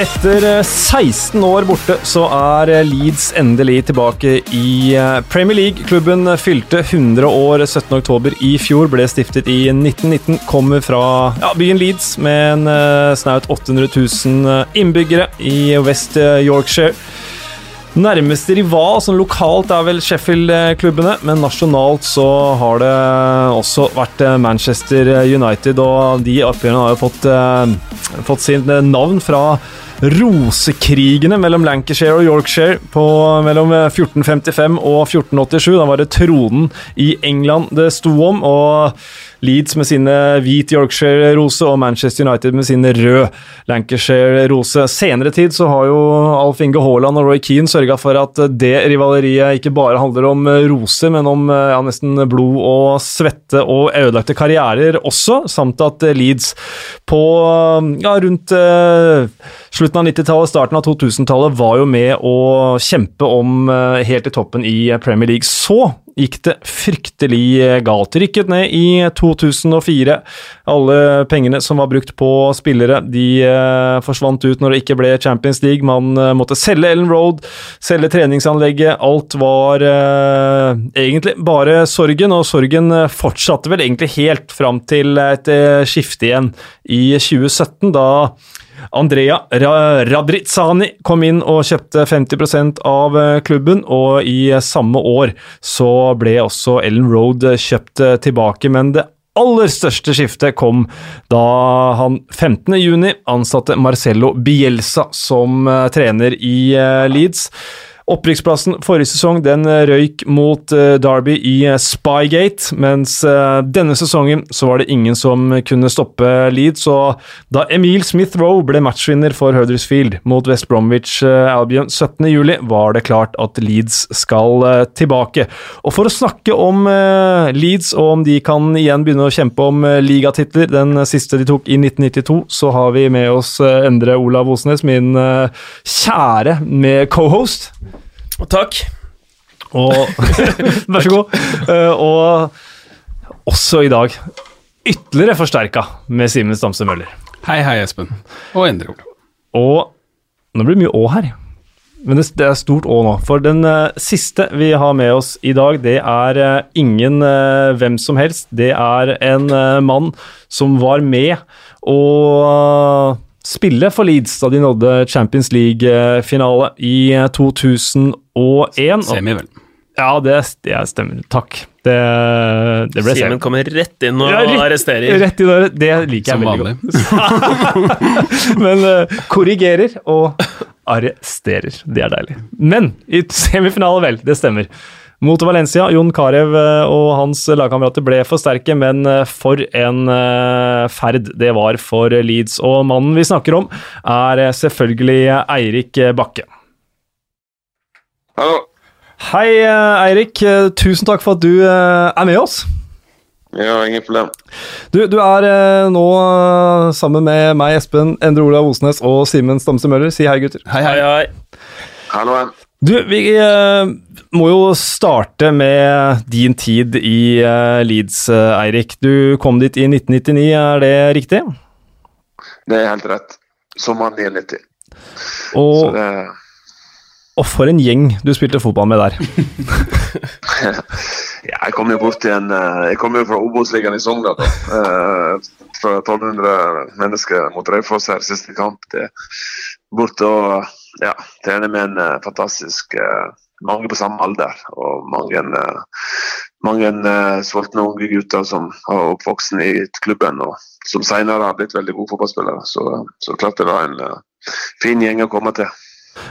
Etter 16 år borte så er Leeds endelig tilbake i Premier League. Klubben fylte 100 år 17.10 i fjor, ble stiftet i 1919. Kommer fra ja, byen Leeds med en snaut 800 000 innbyggere i West Yorkshire. Nærmeste rival sånn lokalt er vel Sheffield-klubbene, men nasjonalt så har det også vært Manchester United, og de oppgjørene har jo fått, fått sin navn fra rosekrigene mellom Lancashire og Yorkshire på mellom 1455 og 1487. Da var det tronen i England det sto om. og Leeds med sine hvit Yorkshire-rose og Manchester United med sine rød Lancashire-rose. Senere tid så har jo Alf Inge Haaland og Roy Keane sørga for at det rivaleriet ikke bare handler om roser, men om ja, nesten blod og svette og ødelagte karrierer også, samt at Leeds på ja, rundt eh, slutten av 90-tallet, starten av 2000-tallet var jo med å kjempe om eh, helt i toppen i Premier League. Så gikk det fryktelig galt. Rykket ned i 2004. Alle pengene som var brukt på spillere, de eh, forsvant ut når det ikke ble Champions League. Man eh, måtte selge Ellen Road, selge treningsanlegget. Alt var eh, egentlig bare sorgen, og sorgen fortsatte vel egentlig helt fram til et eh, skifte igjen i 2017, da Andrea Radrizani kom inn og kjøpte 50% av eh, klubben, og i samme år så ble også Ellen Road kjøpt eh, tilbake. Men det aller største skiftet kom da han 15.6 ansatte Marcello Bielsa som eh, trener i Leeds. Opprykksplassen forrige sesong den eh, røyk mot uh, Derby i uh, Spygate, mens denne sesongen så var det ingen som kunne stoppe Leeds. Og da Emil Smith Roe ble matchvinner for Huddersfield mot West Bromwich Albion 17.07, var det klart at Leeds skal tilbake. Og for å snakke om Leeds, og om de kan igjen begynne å kjempe om ligatitler, den siste de tok i 1992, så har vi med oss Endre Olav Osnes, min kjære med cohost. Takk. Og Vær så god. Uh, og også i dag ytterligere forsterka med Simen Stamse Møller. Hei, hei, Espen. Og Endre Olav. Og nå blir det mye Å her. Men det, det er stort Å nå. For den uh, siste vi har med oss i dag, det er uh, ingen hvem som helst. Det er en mann som var med og spille for Leeds da de nådde Champions League-finale i 2001. Semi, vel. Ja, det, det stemmer. Takk. Det, det ble Simen kommer rett inn og ja, rett, arresterer. Rett inn og, det liker jeg veldig godt. Men uh, korrigerer og arresterer. Det er deilig. Men i semifinale, vel. Det stemmer mot Valencia. Jon Carew eh, og hans lagkamerater ble for sterke, men eh, for en eh, ferd det var for Leeds. Og mannen vi snakker om, er selvfølgelig Eirik Bakke. Hallo. Hei, Eirik. Tusen takk for at du er med oss. Ja, ingen problem. Du, du er nå sammen med meg, Espen, Endre Olav Osnes og Simen Stamse Møller. Si hei, gutter. Hei, hei. hei. Hallo. Du, vi uh, må jo starte med din tid i uh, Leeds, uh, Eirik. Du kom dit i 1999, er det riktig? Det er helt rett. Sommeren 1999. Og, det... og for en gjeng du spilte fotball med der. ja, jeg kom jo bort til en Jeg kom jo fra Obos-ligaen i Sogndal. fra 1200 mennesker mot Raufoss her siste kamp. til bort og ja, trener med en uh, fantastisk uh, Mange på samme alder og mange, uh, mange sultne unge gutter som har oppvokst i klubben og som senere har blitt veldig gode fotballspillere. Så, så klart det var en fin gjeng å komme til.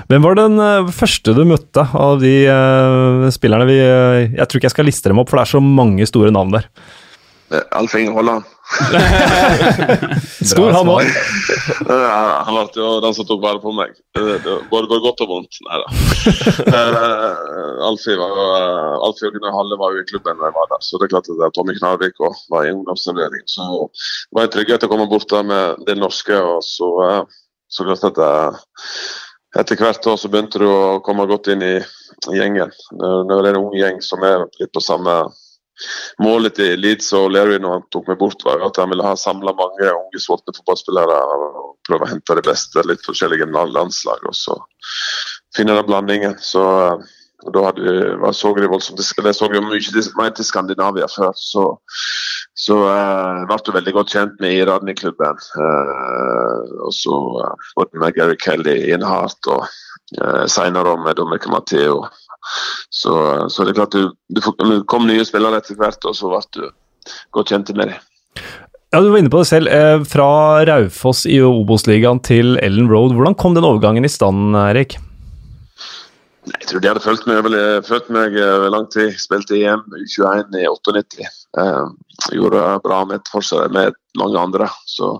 Hvem var den første du møtte av de spillerne vi Jeg tror ikke jeg skal liste dem opp, for det er så mange store navn der. Alf Inge Holland. Stor han òg. han var jo den som tok vare på meg. Både godt og vondt. Nei da. Alfie var, Alfie og Gunnar Halle var jo i klubben da jeg var der, så det er klart at Tommy Knarvik og var i ungdomsavdeling. Så det var en trygghet å komme bort der med det norske. og så, så klart at jeg, etter hvert år så begynte du å komme godt inn i, i gjengen. Når det er en ung gjeng som er litt på samme målet til Leeds og Larry når han tok meg bort, var at han ville ha samla mange unge sultne fotballspillere og prøve å hente det beste litt forskjellige landslag. og så finne den blandingen. Så og da hadde vi, så vi voldsomt, jeg så jo mye mer til Skandinavia før. Så, så uh, ble du veldig godt kjent med Iran i klubben. Uh, og så uh, både med Gary Kelly, Inhart og uh, senere med Dominic Matteo. Så, så, det er klart du, du, det kom nye spillere etter hvert, og så ble du godt kjent med dem. Ja, Du var inne på det selv. Fra Raufoss i Obos-ligaen til Ellen Road. Hvordan kom den overgangen i stand, Erik? Jeg tror de hadde fulgt meg over meg over lang tid. Spilte i EM U21 i 98. Eh, gjorde bra med et med mange andre. Så,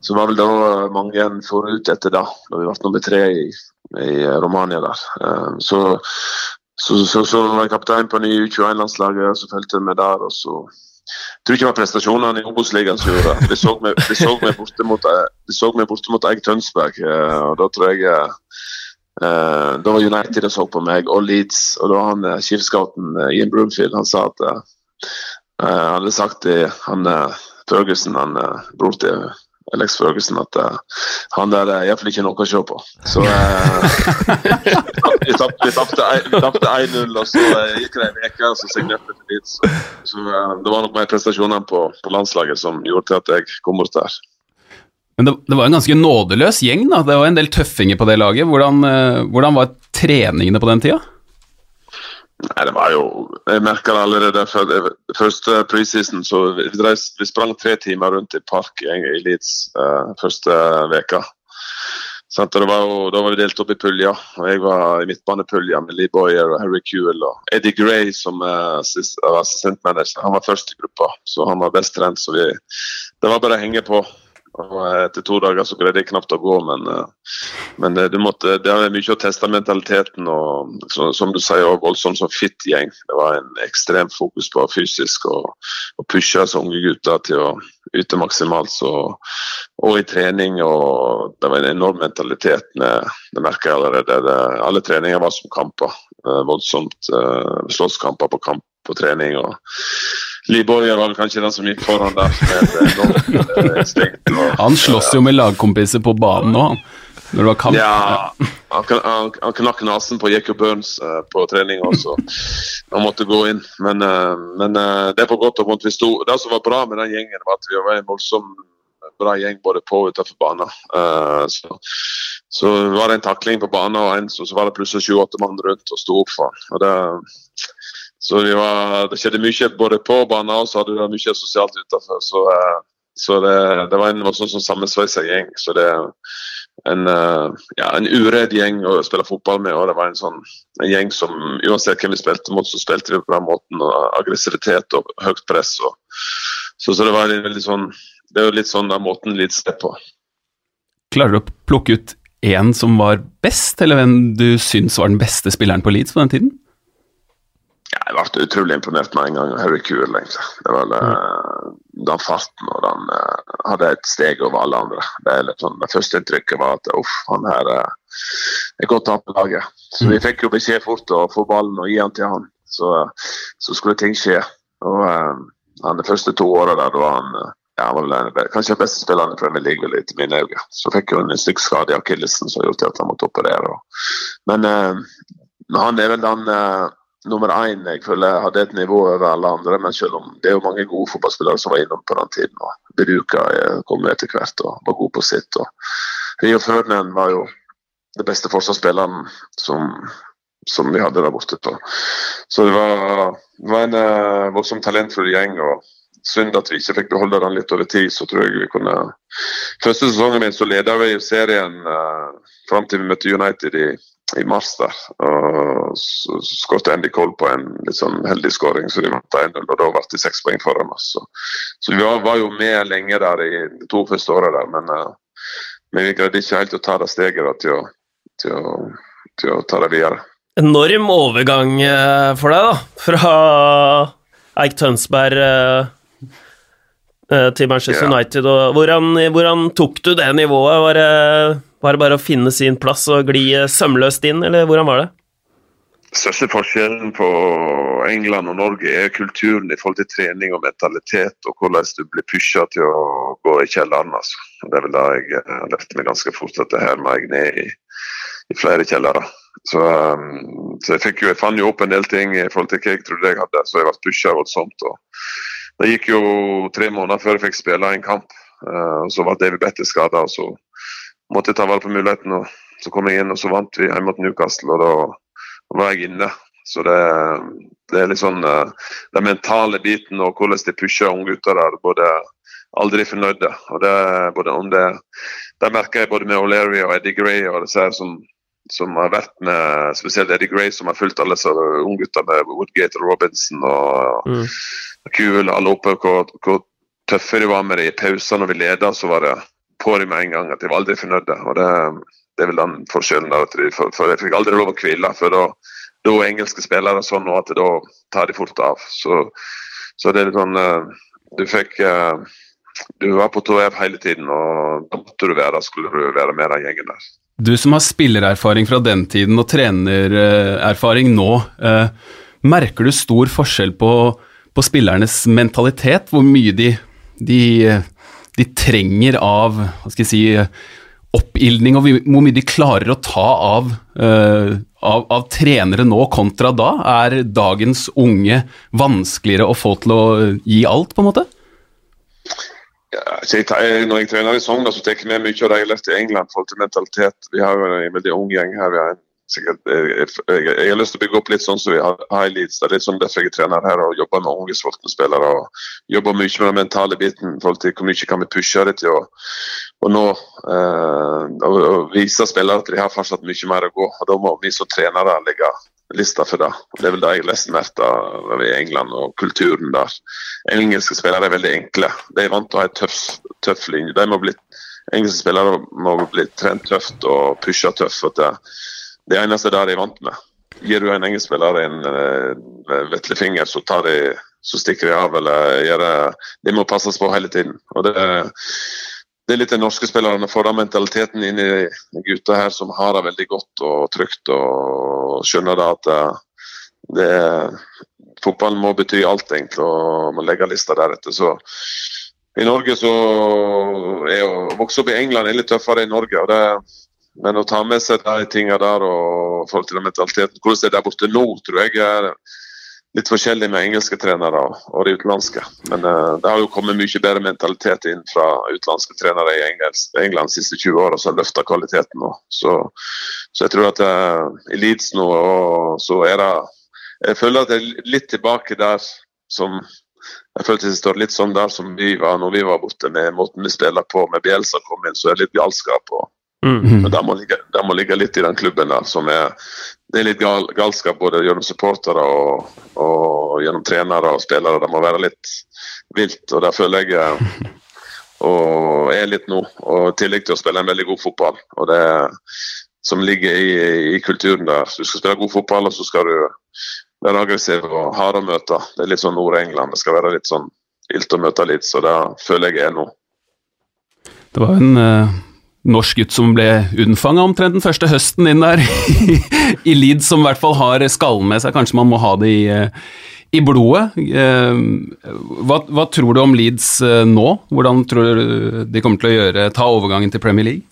så var vel da mange forut etter da, da vi ble nummer tre i, i Romania der. Eh, så, så, så, så, var jeg kaptein på nye U21-landslaget, og så fulgte vi der. og så jeg tror ikke det var prestasjonene i Obos-ligaen som gjorde det. De så meg, de borte mot, borte mot Egg Tønsberg, eh, og da tror jeg eh, da var United og så på meg, og Leeds. Og da han eh, skipscouten uh, Ian Broomfield han sa at eh, han hadde sagt til han Ferguson, han bror til Alex Ferguson, at han der er iallfall ikke noe å se på. Så vi tapte 1-0, og så gikk det en uke, og så signerte jeg Leeds. Så, så det var nok mer prestasjonene på, på landslaget som gjorde til at jeg kom bort der. Men det, det, var en ganske nådeløs gjeng, da. Det var en del tøffinger på det laget. Hvordan, uh, hvordan var treningene på den tida? Nei, det var jo Jeg merka det allerede før første preseason. så vi, vi, sprang tre timer rundt i park i, Leeds uh, første veka. Sånn, var jo, da var vi delt opp i puljer. og Jeg var i midtbanepulja med Lee Boyer og Harry Kewell. og Eddie Gray, som uh, var assistentmanager, han var først i gruppa, så han var best trent. så vi, Det var bare å henge på. Og etter to dager så greide jeg knapt å gå, men, eh, men det, måtte, det er mye å teste mentaliteten og så, som du sier, også voldsomt som fit gjeng. Det var en ekstremt fokus på fysisk og, og pushe unge gutter til å yte maksimalt. Så, og i trening, og det var en enorm mentalitet. Det merker jeg allerede. Det, alle treninger var som kamper. Eh, voldsomt slåsskamper på kamp på trening. og Lee Boyer var kanskje den som gikk foran der. Eh, han slåss jo med lagkompiser på banen nå, han. Når det var kamp. Ja, han, han, han knakk nesen på Jacob Burns uh, på trening også. Han måtte gå inn. Men, uh, men uh, det er for godt og vondt. Det som var bra med den gjengen, var at vi var en voldsom bra gjeng både på og utenfor banen. så, så var det en takling på banen, og en, så, så var det plutselig sju-åtte mann rundt og sto opp for han. Så var, det skjedde mye både på banen og så hadde det mye sosialt utenfor. Så, eh, så det, det, var en sånn som sammensveisa gjeng. Så det en, eh, ja, en uredd gjeng å spille fotball med. og Det var en sånn en gjeng som uansett hvem vi spilte mot, så spilte vi på den måten. og Aggressivitet og høyt press. Og, så, så, det var veldig sånn det er jo litt sånn den måten Leeds er på. Klarer du å plukke ut én som var best, eller hvem du syns var den beste spilleren på Leeds på den tiden? Jeg ble utrolig imponert med en gang. Harry Kuhl, egentlig. Det var mm. den farten og den uh, hadde et steg over alle andre. Det, sånn, det første inntrykket var at uff, han her uh, er godt av på laget. Så mm. vi fikk jo beskjed fort å få ballen og gi han til han. Så, så skulle ting skje. Og han De første to åra der var han ja, han var vel kanskje den beste spilleren i Premier League vel, etter mine øyne. Så fikk han en stygg skade i akillesen som gjorde at han måtte operere. Men han er vel den nummer én jeg føler jeg hadde et nivå over alle andre. Men selv om det er jo mange gode fotballspillere som var innom på den tiden. og Beruka kom etter hvert og var god på sitt. og Rio Ferdinand var jo det beste forsvarsspilleren som, som, vi hadde der borte. På. så det var, var en uh, voldsomt talentfull gjeng. og Synd at vi ikke fikk beholde den litt over tid. så tror jeg vi kunne... Første sesongen min så leda vi serien uh, fram til vi møtte United i i mars der. Og så skåret Andy Cole på en litt sånn heldig skåring, så de vant 1-0. Og da ble de seks poeng foran oss. Så, så vi var, var, jo med lenge der i de to første årene der, men, uh, men, vi greide ikke helt å ta det steget da, til, å, til, å, til, å, ta det videre. Enorm overgang eh, for deg, da. Fra Eik Tønsberg uh, til Manchester yeah. United. Hvordan, hvordan, tok du det nivået? Var det var det bare å finne sin plass og gli sømløst inn, eller hvordan var det? største forskjellen på England og Norge er kulturen i forhold til trening og mentalitet, og hvordan du blir pusha til å gå i kjelleren. Altså. Det er vel da jeg lærte meg ganske fort at det her må jeg ned i, i flere kjellere. Så, um, så jeg, jo, jeg fant jo opp en del ting i forhold til hva jeg trodde jeg hadde, så jeg ble pusha voldsomt. Det gikk jo tre måneder før jeg fikk spille en kamp. Uh, Så var David Bette skada, og så måtte jeg ta vare på muligheten. og Så kom jeg inn, og så vant vi hjemme mot Newcastle. og da er jeg inne. Så det, det er litt sånn uh, den mentale biten og hvordan de pusher unggutter der. både aldri fornøyde. og det, både om det, det merker jeg både med O'Leary og Eddie Gray og disse her som, som har vært med Spesielt Eddie Gray, som har fulgt alle disse unggutta med Woodgate og Robinson og mm. Kuhl, alle oppe, hvor, hvor tøffe de var med det i pauser når vi leda, så var det på dem med en gang at de var aldri fornøyde. og det det er vel den forskjellen der. De, for, for, Jeg fikk aldri lov å hvile, for da, da er engelske spillere sånn at da tar de fort av. Så, så det er litt sånn eh, Du fikk eh, Du var på tå hele tiden, og da måtte du være skulle du være med den gjengen der. Du som har spillererfaring fra den tiden og trenererfaring nå, eh, merker du stor forskjell på, på spillernes mentalitet? Hvor mye de, de, de trenger av hva skal jeg si, oppildning, og hvor mye de klarer å ta av, uh, av, av, trenere nå kontra da? Er dagens unge vanskeligere å få til å gi alt, på en måte? Ja, jeg, når jeg trener i Sogndal, så tar jeg med mye av det jeg har lært i England. forhold til mentalitet. Vi har jo en veldig ung gjeng her. Vi har en sikkert, jeg, jeg, jeg, har lyst til å bygge opp litt sånn som vi har, i Leeds. Det er litt sånn derfor jeg er trener her og jobber med unge spillere. og Jobber mye med den mentale biten. i forhold til Hvor mye kan vi pushe det til å, å nå eh, og, og vise spillere at de har fortsatt mye mer å gå. og Da må vi som trenere legge lista for det. Det er vel det jeg lest mest av i England og kulturen der. Engelske spillere er veldig enkle. De er vant til å ha en tøff, tøff linje. De må bli, engelske spillere må bli trent tøft og pusha tøft. for det det eneste der de vant med. Gir du en engelskspiller en uh, vesle finger, så, de, så, stikker de av. eller gjør det, De må passes på hele tiden. og det, det er litt de norske spillerne får den mentaliteten inn i gutta her som har det veldig godt og trygt og skjønner det at eh, det, fotballen må bety alt, egentlig, og man legger lista deretter. Så i Norge så er å vokse opp i England er litt tøffere enn Norge. og det men å ta med seg de tingene der og forhold til den mentaliteten Hvordan det er der borte nå, tror jeg er litt forskjellig med engelske trenere og de utenlandske. Men uh, det har jo kommet mye bedre mentalitet inn fra utenlandske trenere i England de siste 20 åra som har løfta kvaliteten. Så, så, jeg tror at uh, i Leeds nå så er det Jeg føler at det er litt tilbake der som jeg følte det står litt sånn der som vi var når vi var borte, med måten vi spiller på. Med Bjelsa kom inn, så er det litt galskap. og Mm. Men det må, ligge, det må, ligge, litt i den klubben der som er Det er litt gal, galskap både gjennom supportere og, og, gjennom trenere og spillere. Det må være litt vilt, og det føler jeg eh, og er litt nå. Og I tillegg til å spille en veldig god fotball. og det som ligger i, i kulturen der. Du skal spille god fotball, og så skal du være aggressiv og hard å møte. Det er litt sånn Nord-England. Det skal være litt sånn ilt å møte litt, så det føler jeg er nå. Det var en uh norsk gutt som ble unnfanga omtrent den første høsten inn der i Leeds, som i hvert fall har skallen med seg. Kanskje man må ha det i, eh, i blodet. Eh, hva, hva, tror du om Leeds eh, nå? Hvordan tror du de kommer til å gjøre, ta overgangen til Premier League?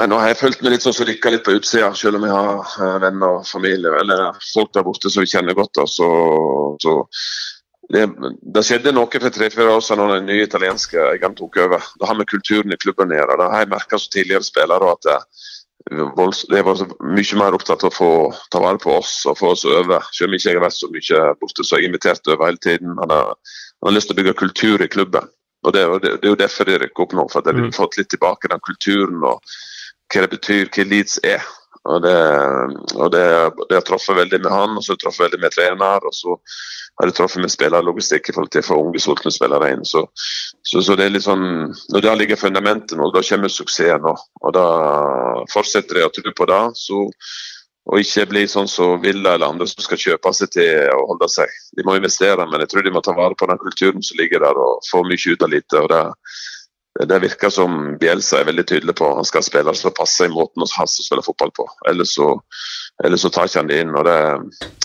Nei, nå har jeg følt meg litt sånn som rykka litt på utsida, selv om jeg har venner og familie eller folk der borte som vi kjenner godt. Da, så, så det, det, skjedde noe for tre-fire år siden da den nye italienske eieren tok over. Det har med kulturen i klubben å gjøre. Det har jeg merka som tidligere spiller. at det, det var mye mer opptatt av å få ta vare på oss og få oss over. Selv om ikke jeg har vært så mye borte, så har jeg invitert over hele tiden. Han har, han har lyst til å bygge kultur i klubben. Og Det, det, det er jo derfor de rykker opp nå, for at de har mm. fått litt tilbake den kulturen og hva det betyr, hva Leeds er. Og det, og det, det har truffet veldig med han, og så har det truffet veldig med trener. og så har jeg truffet med spillerlogistikk i forhold til få unge, sultne spillere inn. Så, så, så, det er litt sånn, når Der ligger fundamentet nå, da kommer suksessen. nå, og Da fortsetter jeg å tro på det. så og ikke bli sånn som Villa eller andre som skal kjøpe seg til å holde seg. De må investere, men jeg tror de må ta vare på den kulturen som ligger der og få mye ut av lite. og det, det virker som Bielsa er veldig tydelig på. Han skal spille som passer i måten hans å spille fotball på. Ellers så eller så tar ikke han det inn. og det,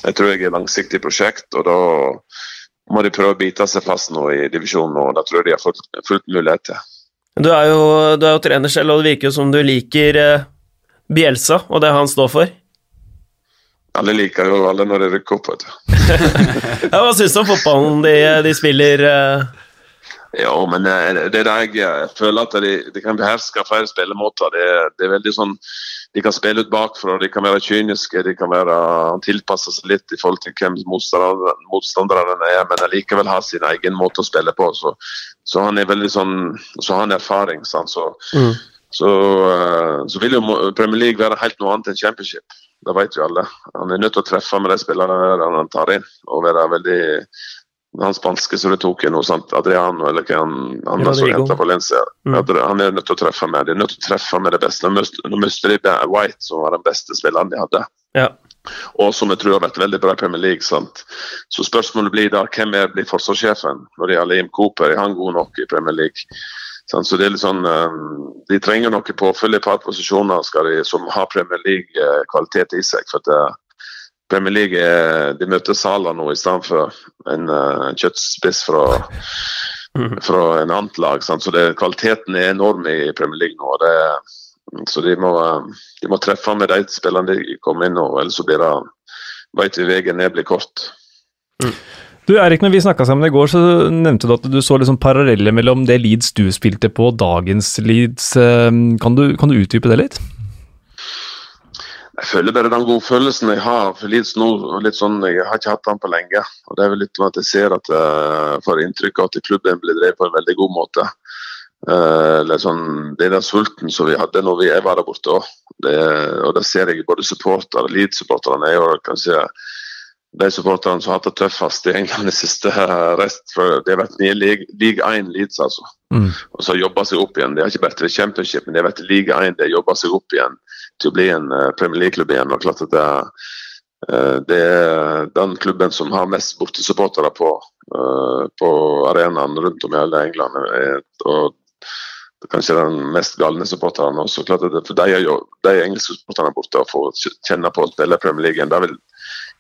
Jeg tror jeg er et langsiktig prosjekt, og da må de prøve å bite seg fast nå i divisjonen. og Da tror jeg de har fått fullt mulighet til. Du er, jo, du er jo trener selv, og det virker jo som du liker eh, Bielsa og det han står for. Alle liker jo alle når de rykker opp. vet du. ja, hva syns du om fotballen de, de spiller? Eh? Ja, men eh, det er det jeg føler at de, de kan beherske flere spillemåter. Det, det, er veldig sånn, De kan spille ut bakfra, de kan være kyniske, de kan være, tilpasse seg litt i forhold til hvem motstanderne er, men likevel ha sin egen måte å spille på. Så, så han er veldig sånn, så har han erfaring. Sant? Så, mm. så, eh, så, vil jo Premier League være helt noe annet enn Championship. Det vet jo alle. Han er nødt til å treffe med de spillerne han tar inn, og være veldig han spanske som du tok inn, sant? Adriano eller hva han, han som henta Valencia. Mm. Han er nødt til å treffe med de er nødt til å treffe med det beste. Nå mister de White, som var den beste spilleren de hadde. Ja. Og som jeg tror har vært veldig bra i Premier League. Sant? Så spørsmålet blir da hvem er blir forsvarssjefen når det gjelder Liam Cooper? Er han god nok i Premier League? Sant? Så det er litt sånn, um, De trenger noe påfyll i et par posisjoner de, som har Premier League-kvalitet i seg. for det Premier League de møter Sala nå i stedet for en uh, kjøttspiss fra, fra en annet lag. Sant? Så det, kvaliteten er enorm i Premier League nå. Det, så de må, de må, treffe med de spillerne de kommer inn nå, ellers så blir det vei vi veien ned blir kort. Mm. Du Erik, når vi snakka sammen i går, så nevnte du at du så liksom paralleller mellom det Leeds du spilte på dagens Leeds. Eh, kan du, kan du utdype det litt? Jeg føler bare den godfølelsen jeg har for Leeds nå. litt sånn, Jeg har ikke hatt den på lenge. og Det er vel litt med at jeg ser at jeg får inntrykk av at klubben blir drevet på en veldig god måte. Uh, sånn, det er den sulten som vi hadde når vi var der borte òg. Og det ser jeg både supportere, Leeds-supporterne er jo kanskje de supporterne som har hatt det tøffest i England i siste rest. For det har vært nye league 1 Leeds, altså. Mm. Og så jobba seg opp igjen. Det har ikke vært i championship, men det har vært i league 1. Det har jobba seg opp igjen til å bli en uh, Premier League-klubb igjen. og klart at det, uh, det, er den klubben som har mest bortesupportere på, uh, på arenaen rundt om i hele England. og kanskje den mest galne supporteren også. Klart at det, for de, jo, de engelske supporterne borte å få kjenne på å spille Premier League. Det vil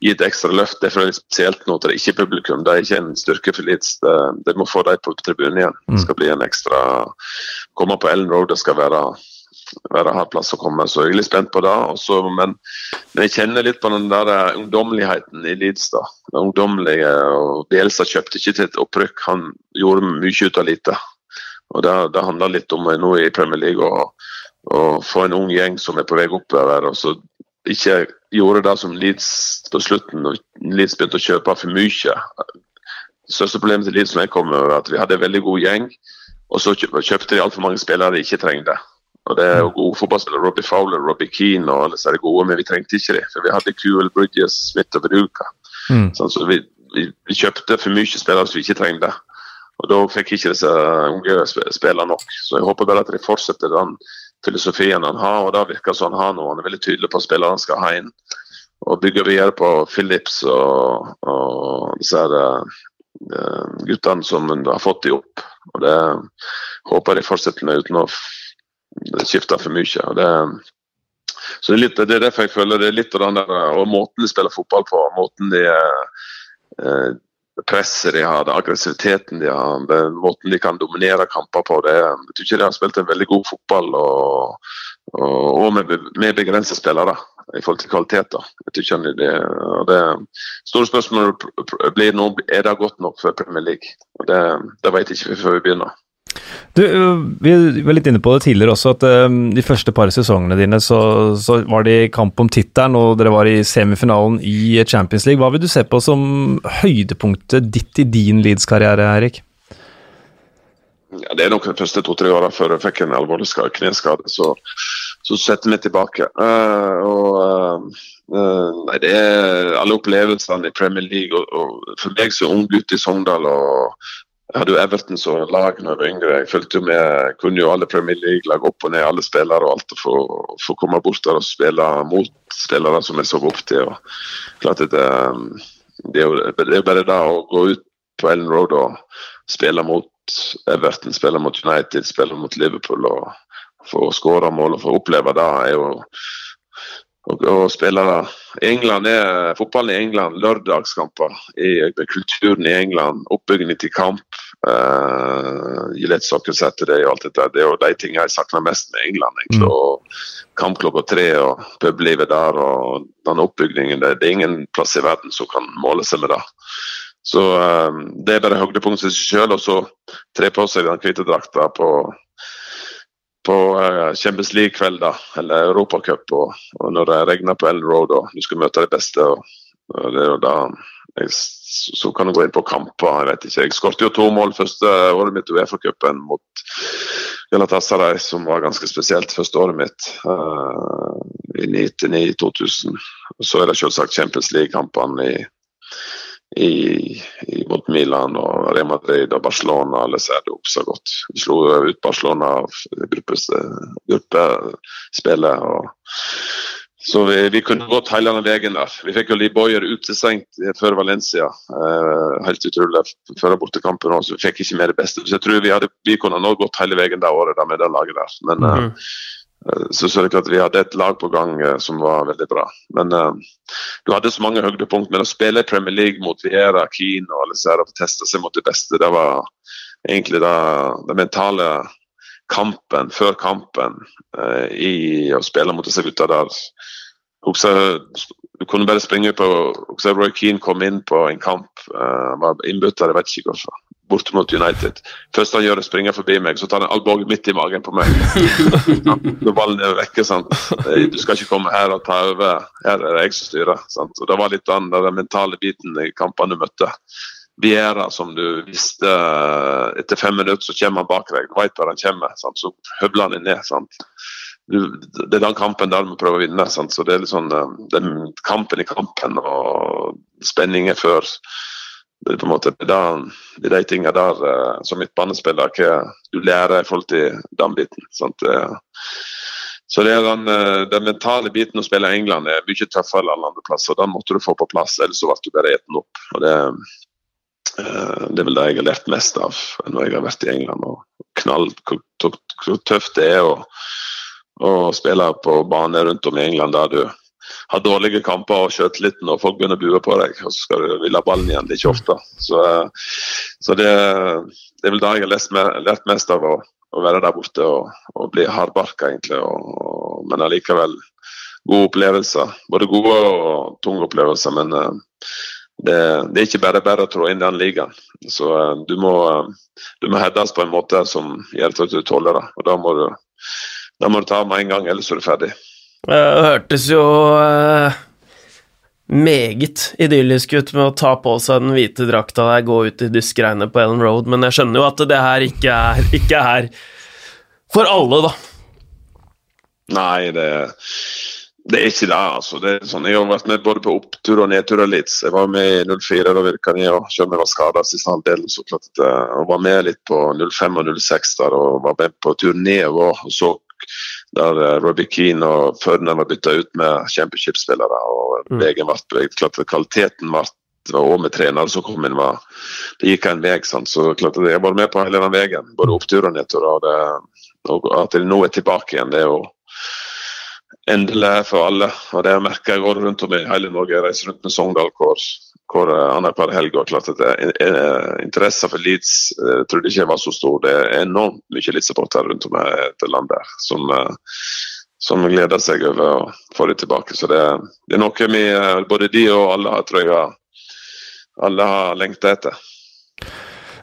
gi et ekstra løft. Det er spesielt nå til det ikke publikum. Det er ikke en styrke for Leeds. Det, det må få de på tribunen igjen. Det skal bli en ekstra Komme på Ellen Road, det skal være være ha plass å komme. Så jeg er litt spent på det. Også, men, men, jeg kjenner litt på den der eh, ungdommeligheten i Leeds. da. Den ungdommelige, og Bielsa kjøpte ikke til et opprykk, han gjorde mye ut av lite. Og Det, det handler litt om nå i Premier League å få en ung gjeng som er på vei oppover. og så ikke gjorde det som Leeds på slutten, når Leeds begynte å kjøpe for mye. Største problemet til Leeds som jeg kom, med, var at vi hadde en veldig god gjeng, og så kjøpte de altfor mange spillere de ikke trengte. Og det er jo gode fotballspillere. Robbie Fowler, Robbie Keane og alle er gode, men vi trengte ikke det. For vi hadde Kuel, Bridges, Smith og Veruca. Mm. Sånn, så vi, vi, vi, kjøpte for mye spillere som vi ikke trengte. Og da fikk ikke disse unge spillerne nok. Så jeg håper bare at de fortsetter den filosofien han har, og det virker som han har nå. Han er veldig tydelig på at spillerne skal ha inn. Og bygger videre på Phillips og, og disse uh, guttene som har fått de opp. Og det håper de fortsetter med uten å det skifter for mye. det så det er, litt, det er derfor jeg føler det er litt av den der, og måten de spiller fotball på, måten de eh, presset de har, aggressiviteten de har, måten de kan dominere kamper på. Det, jeg tror ikke de har spilt en veldig god fotball og, og, og med, med begrensede spillere i forhold til kvalitet. da. Jeg tror ikke det, det Store spørsmålet blir nå er det godt nok for Premier League. Og Det, det vet jeg ikke før vi begynner. Du, Vi var litt inne på det tidligere også, at de første par sesongene dine så, så var det i kamp om tittelen, og dere var i semifinalen i Champions League. Hva vil du se på som høydepunktet ditt i din Leeds-karriere, Erik? Ja, det er nok de første to-tre åra før jeg fikk en alvorlig kneskade. Så, så setter vi tilbake. Uh, og, uh, nei, det er alle opplevelsene i Premier League. Og, og for meg som ung gutt i Sogndal og jeg hadde jo Everton som lag da jeg var yngre. Jeg fulgte jo med, kunne jo alle Premier League-lag opp og ned, alle spillere og alt. For å komme bort der og spille mot spillere som jeg så opp til. Og klart at det, det, er jo, bare det å gå ut på Ellen Road og spille mot Everton, spille mot United, spille mot Liverpool og få skåre mål og få oppleve det, er jo og, og spillere. England er, fotballen i England, lørdagskamper, i, kulturen i England, oppbyggingen til kamp. Uh, Gillette Soccer Saturday og alt dette. Det er jo de tingene jeg savner mest med England. egentlig, mm. og Kamp klokka tre og publivet der og den oppbyggingen. Det, det, er ingen plass i verden som kan måle seg med det. Så uh, det er bare høydepunktet i seg sjøl, og så tre på seg den hvite drakta på på uh, Champions League-kveld, da, eller Europacup, og, og når det regner på Ellen Road og du skal møte de beste. og, og det er jo da jeg, Så kan du gå inn på kamper, jeg vet ikke. Jeg skåret jo to mål første året mitt i Uefa-cupen mot Galatasaray, som var ganske spesielt første året mitt. Uh, I 99-2000. Så er det selvsagt Champions League-kampene i i, i, mot Milan og Real Madrid og Barcelona. Alle ser det opp så godt. Vi slo ut Barcelona av gruppespillet. så vi, vi, kunne gått hele den veien der. Vi fikk jo Lee Boyer utestengt før Valencia. Eh, helt utrolig før bortekampen òg, så vi fikk ikke med det beste. Så jeg tror vi, hadde, vi kunne nå gått hele veien det året der med det laget der. Men mm. Eh, så, så det klart vi hadde et lag på gang uh, som var veldig bra. Men uh, du hadde så mange høydepunkt. Men å spille i Premier League mot Viera, Keane og alle disse og teste seg mot de beste, det var egentlig den mentale kampen før kampen uh, i å spille mot disse gutta der. Også, du kunne bare springe på også Roy Keane kom inn på en kamp. Uh, var innbytter, jeg vet ikke hvorfor borte mot United. Først han gjør det, springer forbi meg, så tar han albuen midt i magen på meg. Når ballen er vekke. Sant? Du skal ikke komme her og ta over, her er det jeg som styrer. Sant? Og Det var litt den, mentale biten i kampene du møtte. Viera, som du visste etter fem minutter så kommer han bak deg. Du vet hvor han kommer, sant? så høvler han ned. Sant? Du, det er den kampen der vi prøver å vinne. Sant? Så det er litt sånn, eh, den kampen i kampen og spenningen før det er på en måte det er, det de tingene der uh, som midtbanespiller hva du lærer i forhold til den biten. Sant? Så det er den, uh, den, mentale biten å spille i England er mye tøffere enn alle andre plasser. Den måtte du få på plass, ellers så ble du bare eten opp. Og det, det er vel det jeg har lært mest av når jeg har vært i England. og knall, hvor tøft det er å, å spille på bane rundt om i England der du har dårlige kamper og litt når folk begynner å bue på deg, og så skal du ville ballen igjen. Det er ikke ofte. Så, så det, det, er vel det jeg har lært, lært mest av å, å, være der borte og, og bli hardbarka, egentlig. Og, men allikevel gode opplevelser. Både gode og tunge opplevelser. Men uh, det, det, er ikke bare bare å trå inn den ligaen. Så uh, du må, du må heades på en måte som gjør at du tåler det. Og da må du, da må du ta med en gang, ellers er du ferdig. Det hørtes jo uh, meget idyllisk ut med å ta på seg den hvite drakta der, gå ut i duskregnet på Ellen Road, men jeg skjønner jo at det her ikke er, ikke er for alle, da. Nei, det, det er ikke det. altså. Det sånn, jeg har vært med både på opptur og nedtur og litt. Jeg var med i 04 da ned og selv var skada siste halvdelen. så klart jeg eh, var med litt på 05 og 06 der, og var med på tur nedover og så der uh, Robbie Keane og Ferdinand var bytta ut med championship-spillere. og mm. veien ble, klart Kvaliteten ble og med trenere som kom inn, var, det gikk en vei. Sant? Så klart jeg var med på hele den veien, både opptur og nedtur. Og, at det nå er tilbake igjen, det er jo endelig for alle. Og det merker jeg går rundt om i hele Norge. Jeg reiser rundt med Sogndal hvor, hvor eh, annenhver helg. Og klart at det, Interessen for Leeds jeg eh, trodde ikke var så stor. Det er enormt mye Leeds-supportere rundt om i dette landet som, eh, som gleder seg over å få det tilbake. Så det, det er noe vi, både de og alle har, jeg, alle har lengta etter.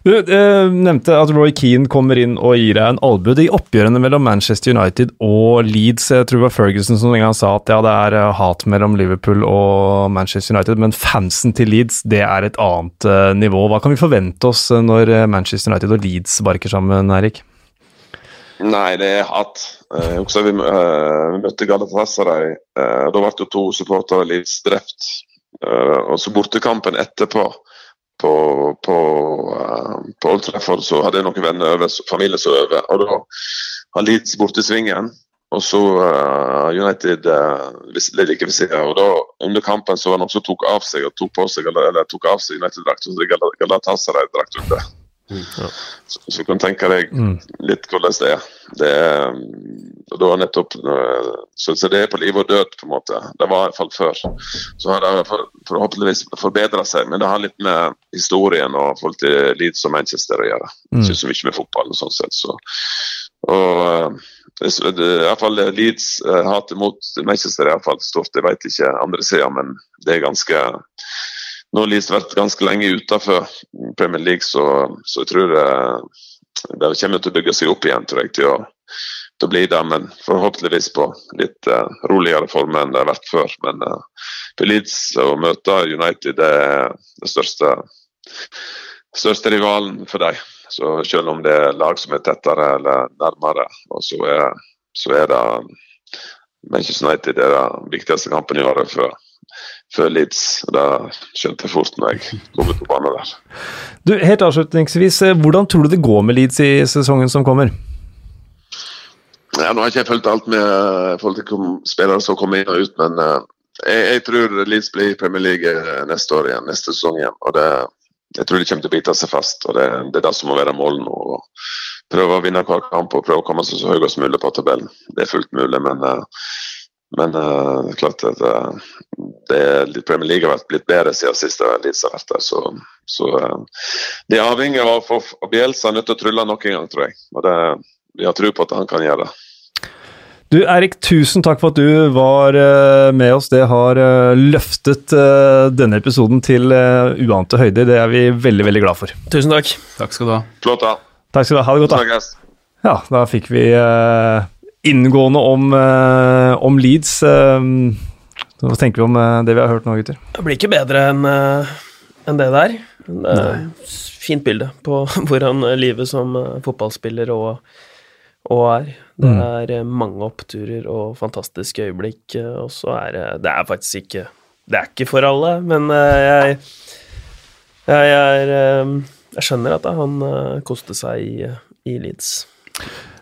Du eh, nevnte at Roy Keane kommer inn og gir deg en albue. I oppgjørene mellom Manchester United og Leeds, jeg tror det var Ferguson som en gang sa at ja, det er eh, hat mellom Liverpool og Manchester United, men fansen til Leeds det er et annet uh, nivå. Hva kan vi forvente oss når Manchester United og Leeds barker sammen, Erik? Nei, det er hat. Eh, også vi, uh, vi møtte Galatasaray. Uh, da ble jo to supportere Leeds drept. Uh, og så bortekampen etterpå på, på, uh, på Old Trafford så hadde jeg noen venner over, familie som øver. Og da har Leeds borte svingen. Og så uh, United uh, like ved siden. Og da under kampen så var det noen som tok av seg og tok på seg eller, eller tok av seg United-drakt. Så Galatasaray-drakt under. Så, så du tenke deg litt hvordan det er. Det er og da nettopp øh, så, så det er på liv og død, på en måte. Det var i hvert fall før. Så har det for, forhåpentligvis forbedra seg, men det har litt med historien og forhold til Leeds og Manchester å gjøre. Ikke så mye med fotballen, sånn sett. Så. Og det, det, i hvert fall Leeds hatet mot Manchester er i hvert fall stort. Jeg vet ikke andre sida, men det er ganske nå har Leeds vært ganske lenge utenfor Premier League, så, så jeg tror det, det kommer til å bygge seg opp igjen tror jeg, til å, til å bli det. Men forhåpentligvis på litt uh, roligere form enn det har vært før. Men uh, for Leeds å møte United det er den største, største rivalen for dem. Så selv om det er lag som er tettere eller nærmere, så er, så er det Manchester United er den viktigste kampen i året for før Leeds. Det skjønte jeg fort når jeg kom ut på banen der. Du, Helt avslutningsvis, eh, hvordan tror du det går med Leeds i sesongen som kommer? Ja, nå har ikke jeg fulgt alt med i forhold til spillere som kommer inn og ut, men uh, jeg, jeg, tror Leeds blir Premier League neste år igjen, neste sesong igjen. og det, Jeg tror de kommer til å bite seg fast, og det, det er det som må være målet nå. Prøve å vinne hver kamp og prøve å komme seg så høyt som mulig på tabellen. Det er fullt mulig, men uh, men uh, klart at uh, det er litt Premier League har vært blitt bedre siden sist Leeds har vært der. Så, så uh, de er avhengig av å få Bielsa nødt til å trylle nok en gang, tror jeg. Og det, vi har tro på at han kan gjøre det. Du Erik, tusen takk for at du var med oss. Det har løftet denne episoden til uante høyder. Det er vi veldig, veldig glad for. Tusen takk. Takk skal du ha. Flott, da. Takk skal du ha. Ha det godt, da. Ja, da fikk vi inngående om, uh, om Leeds. Uh, hva tenker vi om uh, det vi har hørt nå, gutter? Det blir ikke bedre enn en det der. Det er fint bilde på hvordan livet som fotballspiller og, og er. Det mm. er mange oppturer og fantastiske øyeblikk, og så er det Det er faktisk ikke Det er ikke for alle, men jeg jeg, jeg, jeg skjønner at han koste seg i, i Leeds.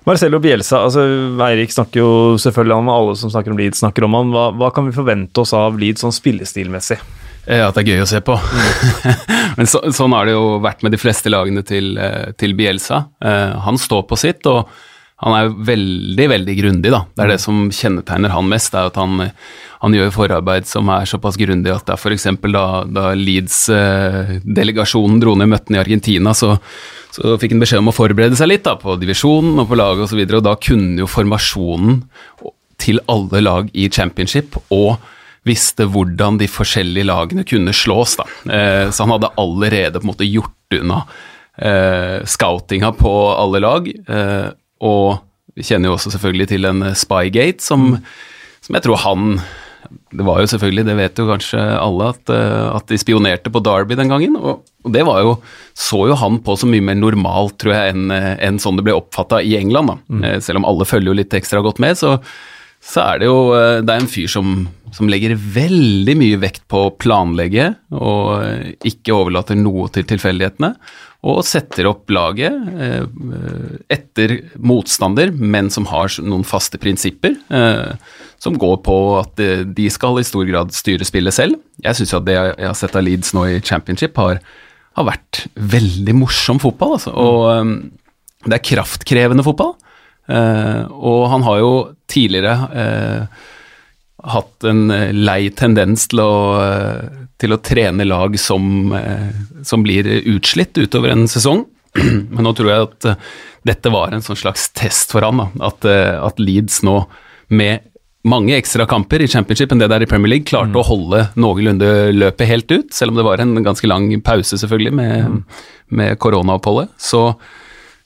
Marcelo Bielsa, altså Eirik snakker jo selvfølgelig om alle som snakker om Leeds, snakker om han. Hva, hva kan vi forvente oss av Leeds sånn spillestilmessig? Ja, At det er gøy å se på. Men så, sånn har det jo vært med de fleste lagene til, eh, til Bielsa. Uh, han står på sitt, og han er veldig, veldig grundig, da. Det er det som kjennetegner han mest, er at han, han gjør forarbeid som er såpass grundig at det er f.eks. da, da Leeds-delegasjonen dro ned møttene i Argentina, så, så fikk han beskjed om å forberede seg litt da, på divisjonen og på laget osv., og, så og da kunne jo formasjonen til alle lag i championship og visste hvordan de forskjellige lagene kunne slås. da. Eh, så han hadde allerede på en måte gjort unna eh, scoutinga på alle lag. Eh, og vi kjenner jo også selvfølgelig til en eh, Spygate, som, som jeg tror han det var jo selvfølgelig, det vet jo kanskje alle, at, eh, at de spionerte på Derby den gangen. Og, og, det var jo, så jo han på så mye mer normalt, tror jeg, enn en sånn det ble oppfatta i England. Mm. Eh, selv om alle følger jo litt ekstra godt med, så, så er det jo det er en fyr som, som, legger veldig mye vekt på å planlegge, og ikke overlater noe til tilfeldighetene og setter opp laget eh, etter motstander, men som har noen faste prinsipper. Eh, som går på at de skal i stor grad styre spillet selv. Jeg syns at det jeg har sett av Leeds nå i championship, har, har vært veldig morsom fotball. Altså. Og um, det er kraftkrevende fotball. Uh, og han har jo tidligere uh, hatt en lei tendens til å, til å trene lag som, som, blir utslitt utover en sesong. Men nå tror jeg at dette var en sånn slags test for han, da. At, at Leeds nå med mange ekstra kamper i championship enn det der i Premier League. Klarte mm. å holde noenlunde løpet helt ut, selv om det var en ganske lang pause, selvfølgelig, med, mm. med koronaoppholdet. Så,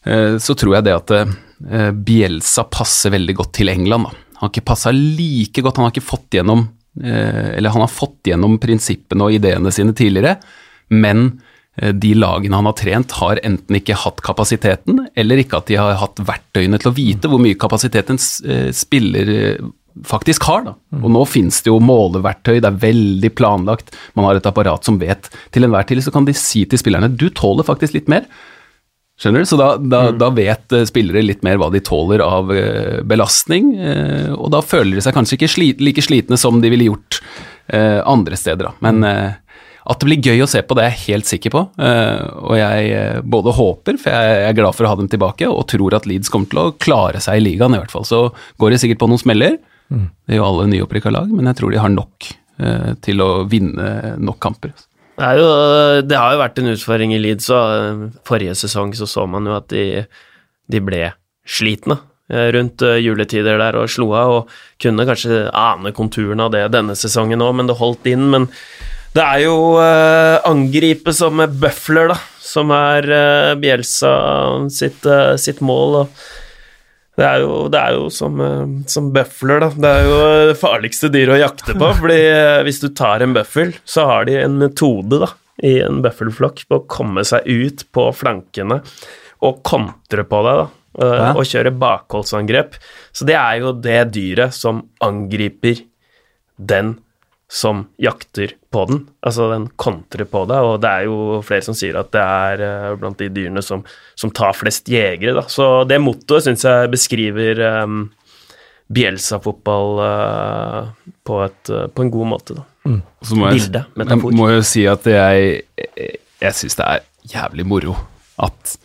eh, så, tror jeg det at eh, Bielsa passer veldig godt til England. Da. Han har ikke passa like godt, han har ikke fått gjennom eh, Eller han har fått gjennom prinsippene og ideene sine tidligere, men de lagene han har trent, har enten ikke hatt kapasiteten, eller ikke at de har hatt verktøyene til å vite hvor mye kapasiteten spiller faktisk har. Da. Og nå finnes det jo måleverktøy, det er veldig planlagt, man har et apparat som vet til enhver tid, så kan de si til spillerne du tåler faktisk litt mer. Skjønner du? Så da, da, mm. da, vet eh, spillere litt mer hva de tåler av eh, belastning, eh, og da føler de seg kanskje ikke sli like slitne som de ville gjort andre steder. Da. Men At det blir gøy å se på, det er jeg helt sikker på. Eh, og jeg både håper, for jeg er glad for å ha dem tilbake, og tror at Leeds kommer til å klare seg i ligaen i hvert fall. Så går de sikkert på noen smeller. Mm. Det er jo alle nyopprykka lag, men jeg tror de har nok eh, til å vinne nok kamper. Det, jo, det, har jo vært en utfordring i Leeds, og forrige sesong så så man jo at de, de ble slitne rundt juletider der og slo av, og kunne kanskje ane konturene av det denne sesongen òg, men det holdt inn. Men det er jo uh, angripe som bøfler, da, som er uh, Bjelsa sitt, uh, sitt mål. Og det er jo, det er jo som, uh, som, bøfler, da. Det er jo det farligste dyret å jakte på. fordi hvis du tar en bøffel, så har de en metode da, i en bøffelflokk på å komme seg ut på flankene og kontre på deg. da. Ja. Og kjøre bakholdsangrep. Så det er jo det dyret som angriper den som jakter på den. Altså den kontrer på det, og det er jo flere som sier at det er uh, blant de dyrene som, som, tar flest jegere, da. Så det mottoet syns jeg beskriver um, Bielsa-fotball uh, på, uh, på, en god måte, da. Mm. Bilde, metafor. Jeg må jo si at jeg, jeg syns det er jævlig moro at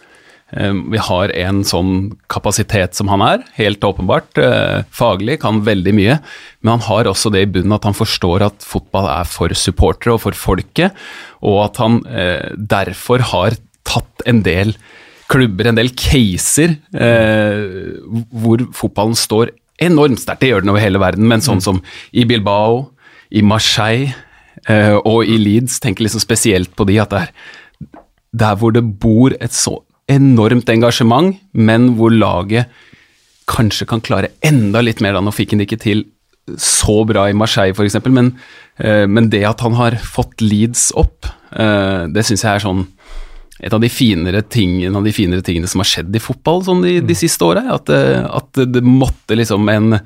vi har en sånn kapasitet som han er, helt åpenbart. Eh, faglig, kan veldig mye. Men han har også det i bunnen at han forstår at fotball er for supportere og for folket, og at han eh, derfor har tatt en del klubber, en del caser, eh, hvor fotballen står enormt sterkt. Det gjør den over hele verden, men sånn mm. som i Bilbao, i Marseille og i Leeds, tenker liksom spesielt på de at det er der hvor det bor et så enormt engasjement, men hvor laget kanskje kan klare enda litt mer. da, Nå fikk han det ikke til så bra i Marseille, f.eks., men, uh, men det at han har fått Leeds opp, uh, det syns jeg er sånn et av de finere tingene, av de finere tingene som har skjedd i fotball sånn de, de siste åra. At, uh, at, det måtte liksom en,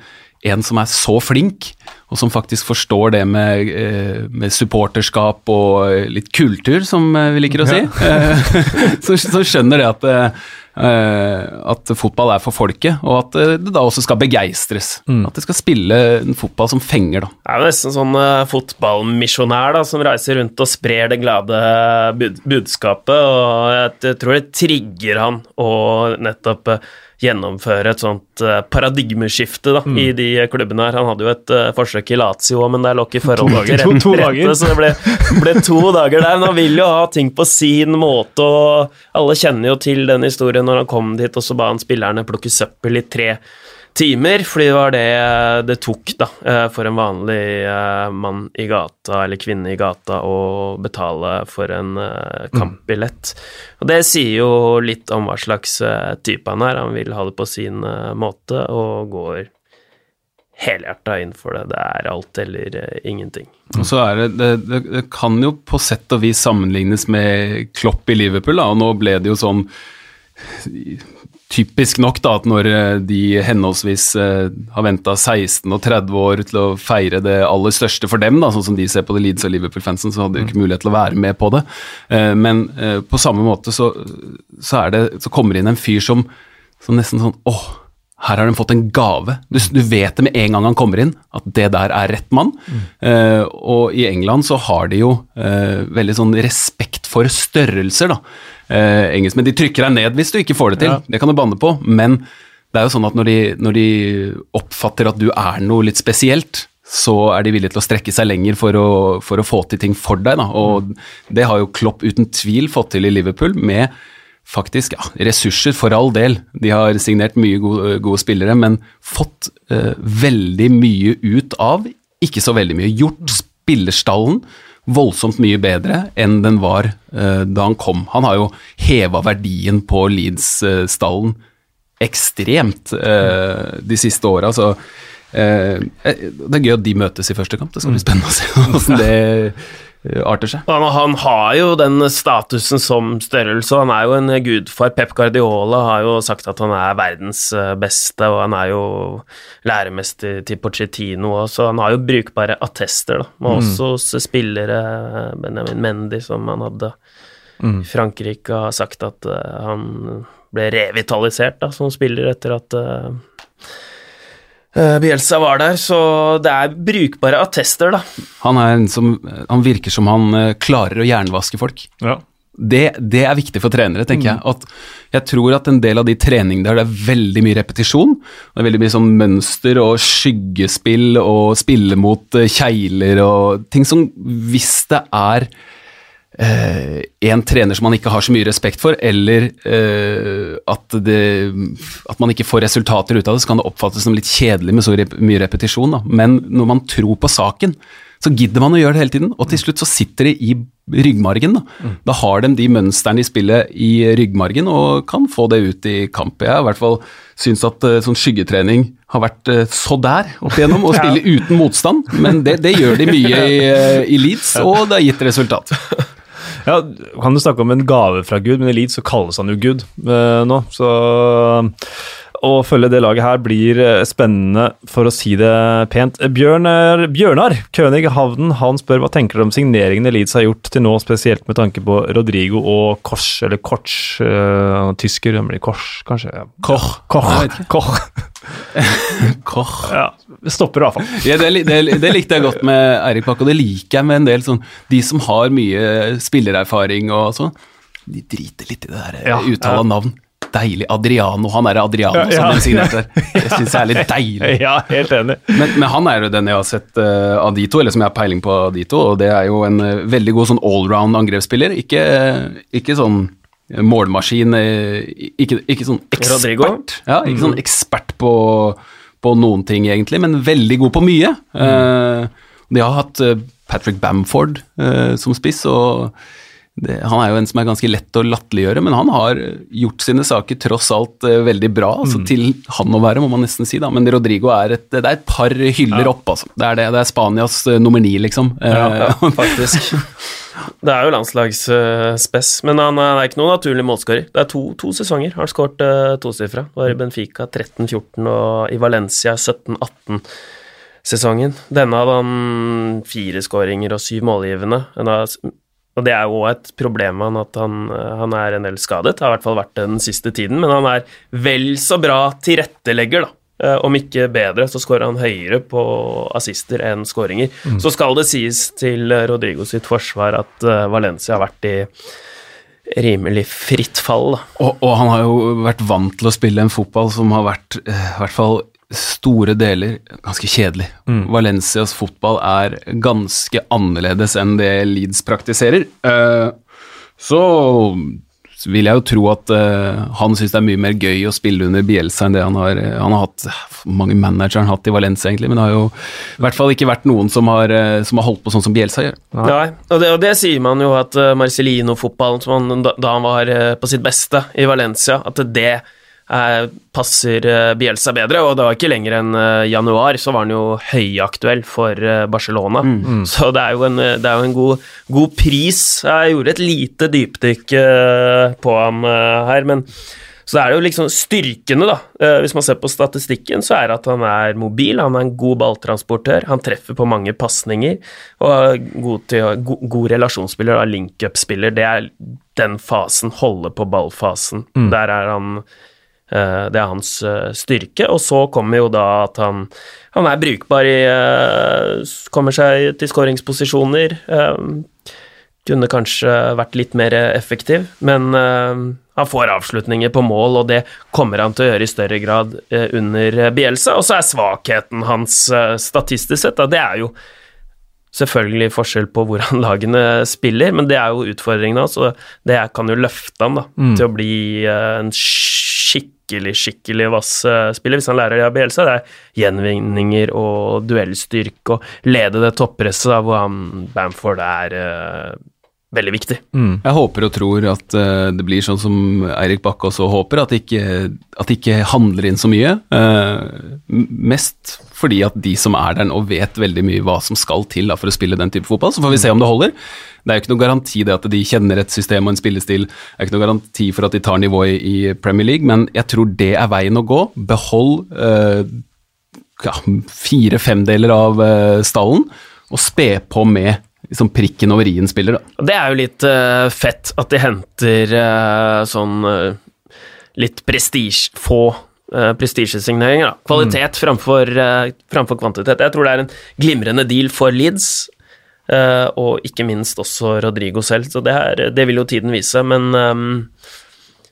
en som er så flink, og som faktisk forstår det med, eh, med supporterskap og litt kultur, som eh, vi liker å si, ja. så, så, skjønner det at, eh, at fotball er for folket, og at det da også skal begeistres. Mm. At det skal spille en fotball som fenger, da. Det er nesten sånn fotballmisjonær da, som reiser rundt og sprer det glade bud budskapet, og jeg tror det trigger han å nettopp gjennomføre et sånt uh, paradigmeskifte da, mm. i de klubbene her. Han hadde jo et uh, forsøk i Lazio, men der lå ikke forholdet til rett, to, rette, så det ble, ble, to dager der. Men han vil jo ha ting på sin måte, og alle kjenner jo til den historien når han kom dit, og så ba han spillerne plukke søppel i tre timer, fordi det var det det tok da, eh, for en vanlig eh, mann i gata eller kvinne i gata å betale for en eh, mm. kampbillett. Og det sier jo litt om hva slags type han er. Han vil ha det på sin måte og går helhjerta inn for det. Det er alt eller ingenting. Og så er det, det, det, det kan jo på sett og vis sammenlignes med Klopp i Liverpool, da, og nå ble det jo sånn typisk nok da, at når eh, de henholdsvis eh, har venta 16 og 30 år til å feire det aller største for dem, da, sånn som de ser på det Leeds og Liverpool-fansen, så hadde de ikke mulighet til å være med på det. Eh, men på samme måte så, så, det, så kommer det inn en fyr som, som nesten sånn åh, her har de fått en gave. Du, du, vet det med en gang han kommer inn, at det der er rett mann. Mm. Og i England så har de jo veldig sånn respekt for størrelser, da eh, engelsk. Men de trykker deg ned hvis du ikke får det til, ja. det kan du banne på. Men det er jo sånn at når de, når de, oppfatter at du er noe litt spesielt, så er de villige til å strekke seg lenger for å, for å få til ting for deg. Da. Og det har jo Klopp uten tvil fått til i Liverpool, med faktisk ja, ressurser, for all del. De har signert mye gode, gode spillere, men fått eh, veldig mye ut av ikke så veldig mye. Gjort spillerstallen voldsomt mye bedre enn den var uh, da han kom. Han har jo heva verdien på Leeds-stallen ekstremt uh, de siste åra. Så det er gøy at de møtes i første kamp. Det skal bli spennende å se hvordan det Eh, arter seg. Han, han, har jo den statusen som størrelse, han er jo en gudfar. Pep Guardiola har jo sagt at han er verdens eh, beste, og han er jo læremester til Pochettino òg, så han har jo brukbare attester, da. Men mm. også hos spillere, Benjamin Mendy, som han hadde mm. i Frankrike, har sagt at han ble revitalisert da, som spiller etter at eh, Bielsa var der, så det er brukbare attester, da. Han, er en som, han virker som han eh, klarer å jernvaske folk. Ja. Det, det er viktig for trenere, tenker jeg. At jeg tror at en del av de treningene der det er veldig mye repetisjon, det er veldig mye sånn mønster og skyggespill og spille mot eh, kjegler og ting som hvis det er eh, en trener som man ikke har så mye respekt for, eller eh, at, det, at man ikke får resultater ut av det, så kan det oppfattes som litt kjedelig med så rep mye repetisjon. Da. Men når man tror på saken, så gidder man å gjøre det hele tiden, og til slutt så sitter det i ryggmargen. Da, da har de de mønstrene i spillet i ryggmargen og kan få det ut i kamp. Jeg har i hvert fall syns at uh, sånn skyggetrening har vært uh, så der opp igjennom, å spille uten motstand, men det, det gjør de mye i, uh, i Leeds, og det har gitt resultat. Ja, kan du snakke om en gave fra Gud, men i Leeds så kalles han jo Gud eh, nå. Så å følge det laget her blir eh, spennende, for å si det pent. Bjørnar, Bjørnar König Havnen han spør hva tenker du om signeringene Leeds har gjort til nå, spesielt med tanke på Rodrigo og Kors, eller Korts, eh, tysker, det blir Kors, kanskje? Koch. Koch. Koch. Koch. Ja, det stopper i hvert fall. Ja, det, det, det, likte jeg godt med Eirik Bakke, og det liker jeg med en del sånn De som har mye spillererfaring og sånn, de driter litt i det der Ja, uttale av navn. Deilig. Adriano. Han er Adriano Ja, som den signerte der. Det syns jeg er litt deilig. Ja, helt enig. Men, men han er jo den jeg har sett uh, av de to, eller som jeg har peiling på av de to, og det er jo en uh, veldig god sånn allround angrepsspiller. Ikke, ikke sånn målmaskin, eh, ikke, ikke sånn ekspert. Ja, ikke sånn ekspert på, på noen ting, egentlig, men veldig god på mye. Eh, de har hatt eh, Patrick Bamford som spiss, og det, han er jo en som er ganske lett å latterliggjøre, men han har gjort sine saker tross alt eh, veldig bra. Altså, Til han å være, må man nesten si. da, Men Rodrigo er et, det er et par hyller opp. altså. Det er, det, det er Spanias eh, nummer ni, liksom. Ja, faktisk. Det er jo landslagsspess, men han er ikke noen naturlig målskårer. Det er to, to sesonger har han skåret uh, tosifra. Det var i Benfica 13-14 og i Valencia 17-18-sesongen. Denne hadde han fire skåringer og syv målgivende. Han har, og det er jo et problem med han at han, eh, han er en del skadet, har i hvert fall vært det den siste tiden, men han er vel så bra tilrettelegger, da. Eh, Om ikke bedre, så skårer han høyere på assister enn skåringer. Så skal det sies til eh, Rodrigo sitt forsvar at Valencia har vært i rimelig fritt fall. Og, og han har jo vært vant til å spille en fotball som har vært, i hvert fall store deler, ganske kjedelig. Valencias fotball er ganske annerledes enn det Leeds praktiserer. Eh, så vil jeg jo tro at eh, han syns det er mye mer gøy å spille under Bielsa enn det han har Han har hatt mange managere han har hatt i Valencia, egentlig, men det har jo i hvert fall ikke vært noen som har, eh, som har holdt på sånn som Bielsa gjør. Nei, og det, og det sier man jo at Marcellino-fotballen, da, da han var eh, på sitt beste i Valencia, at det eh, passer eh, Bielsa bedre. Og det var ikke lenger enn eh, januar, så var han jo høyaktuell for eh, Barcelona. Så det er jo en, det er jo en god, god pris. Jeg gjorde et lite dypdykk eh, på ham eh, her, men så det er jo liksom styrkene, da. Eh, Hvis man ser på statistikken, så er det at han er mobil, han er en god balltransportør, han treffer på mange pasninger, og er god, til, god relasjonsspiller, og link-up-spiller. Det er den fasen, holde på ballfasen. Der er han eh, Det er hans eh, styrke, og så kommer jo da at han, han er brukbar i eh, Kommer seg til skåringsposisjoner. eh, kunne kanskje vært litt mer effektiv, men eh, han får avslutninger på mål, og det kommer han til å gjøre i større grad eh, under Bielsa. Og så er svakheten hans eh, statistisk sett, da, det er jo selvfølgelig forskjell på hvordan lagene spiller, men det er jo utfordringen hans, og det kan jo løfte han da, til å bli en skikkelig, skikkelig vass eh, spiller, hvis han lærer det av Bielsa. Det er gjenvinninger og duellstyrke og lede det toppresset, da, hvor han Bamford er eh, veldig viktig. Jeg håper og tror at uh, det blir sånn som Eirik Bakke også håper, at det ikke, at det ikke handler inn så mye. Uh, mest fordi at de som er der nå vet veldig mye hva som skal til da, for å spille den type fotball. Så får vi se om det holder. Det er jo ikke noe garanti det at de kjenner et system og en spillestil. Det er ikke noe garanti for at de tar nivået i Premier League, men jeg tror det er veien å gå. Behold eh, ja, fire femdeler av eh, stallen, og spe på med liksom, prikken over i-en-spiller. da. Det er jo litt eh, fett at de henter eh, sånn eh, litt prestisje, få uh, prestisjesigneringer. Kvalitet Kvalitet framfor, uh, framfor kvantitet. Jeg tror det er en glimrende deal for Leeds, eh, og ikke minst også Rodrigo selv, så det, her, det vil jo tiden vise. Men um,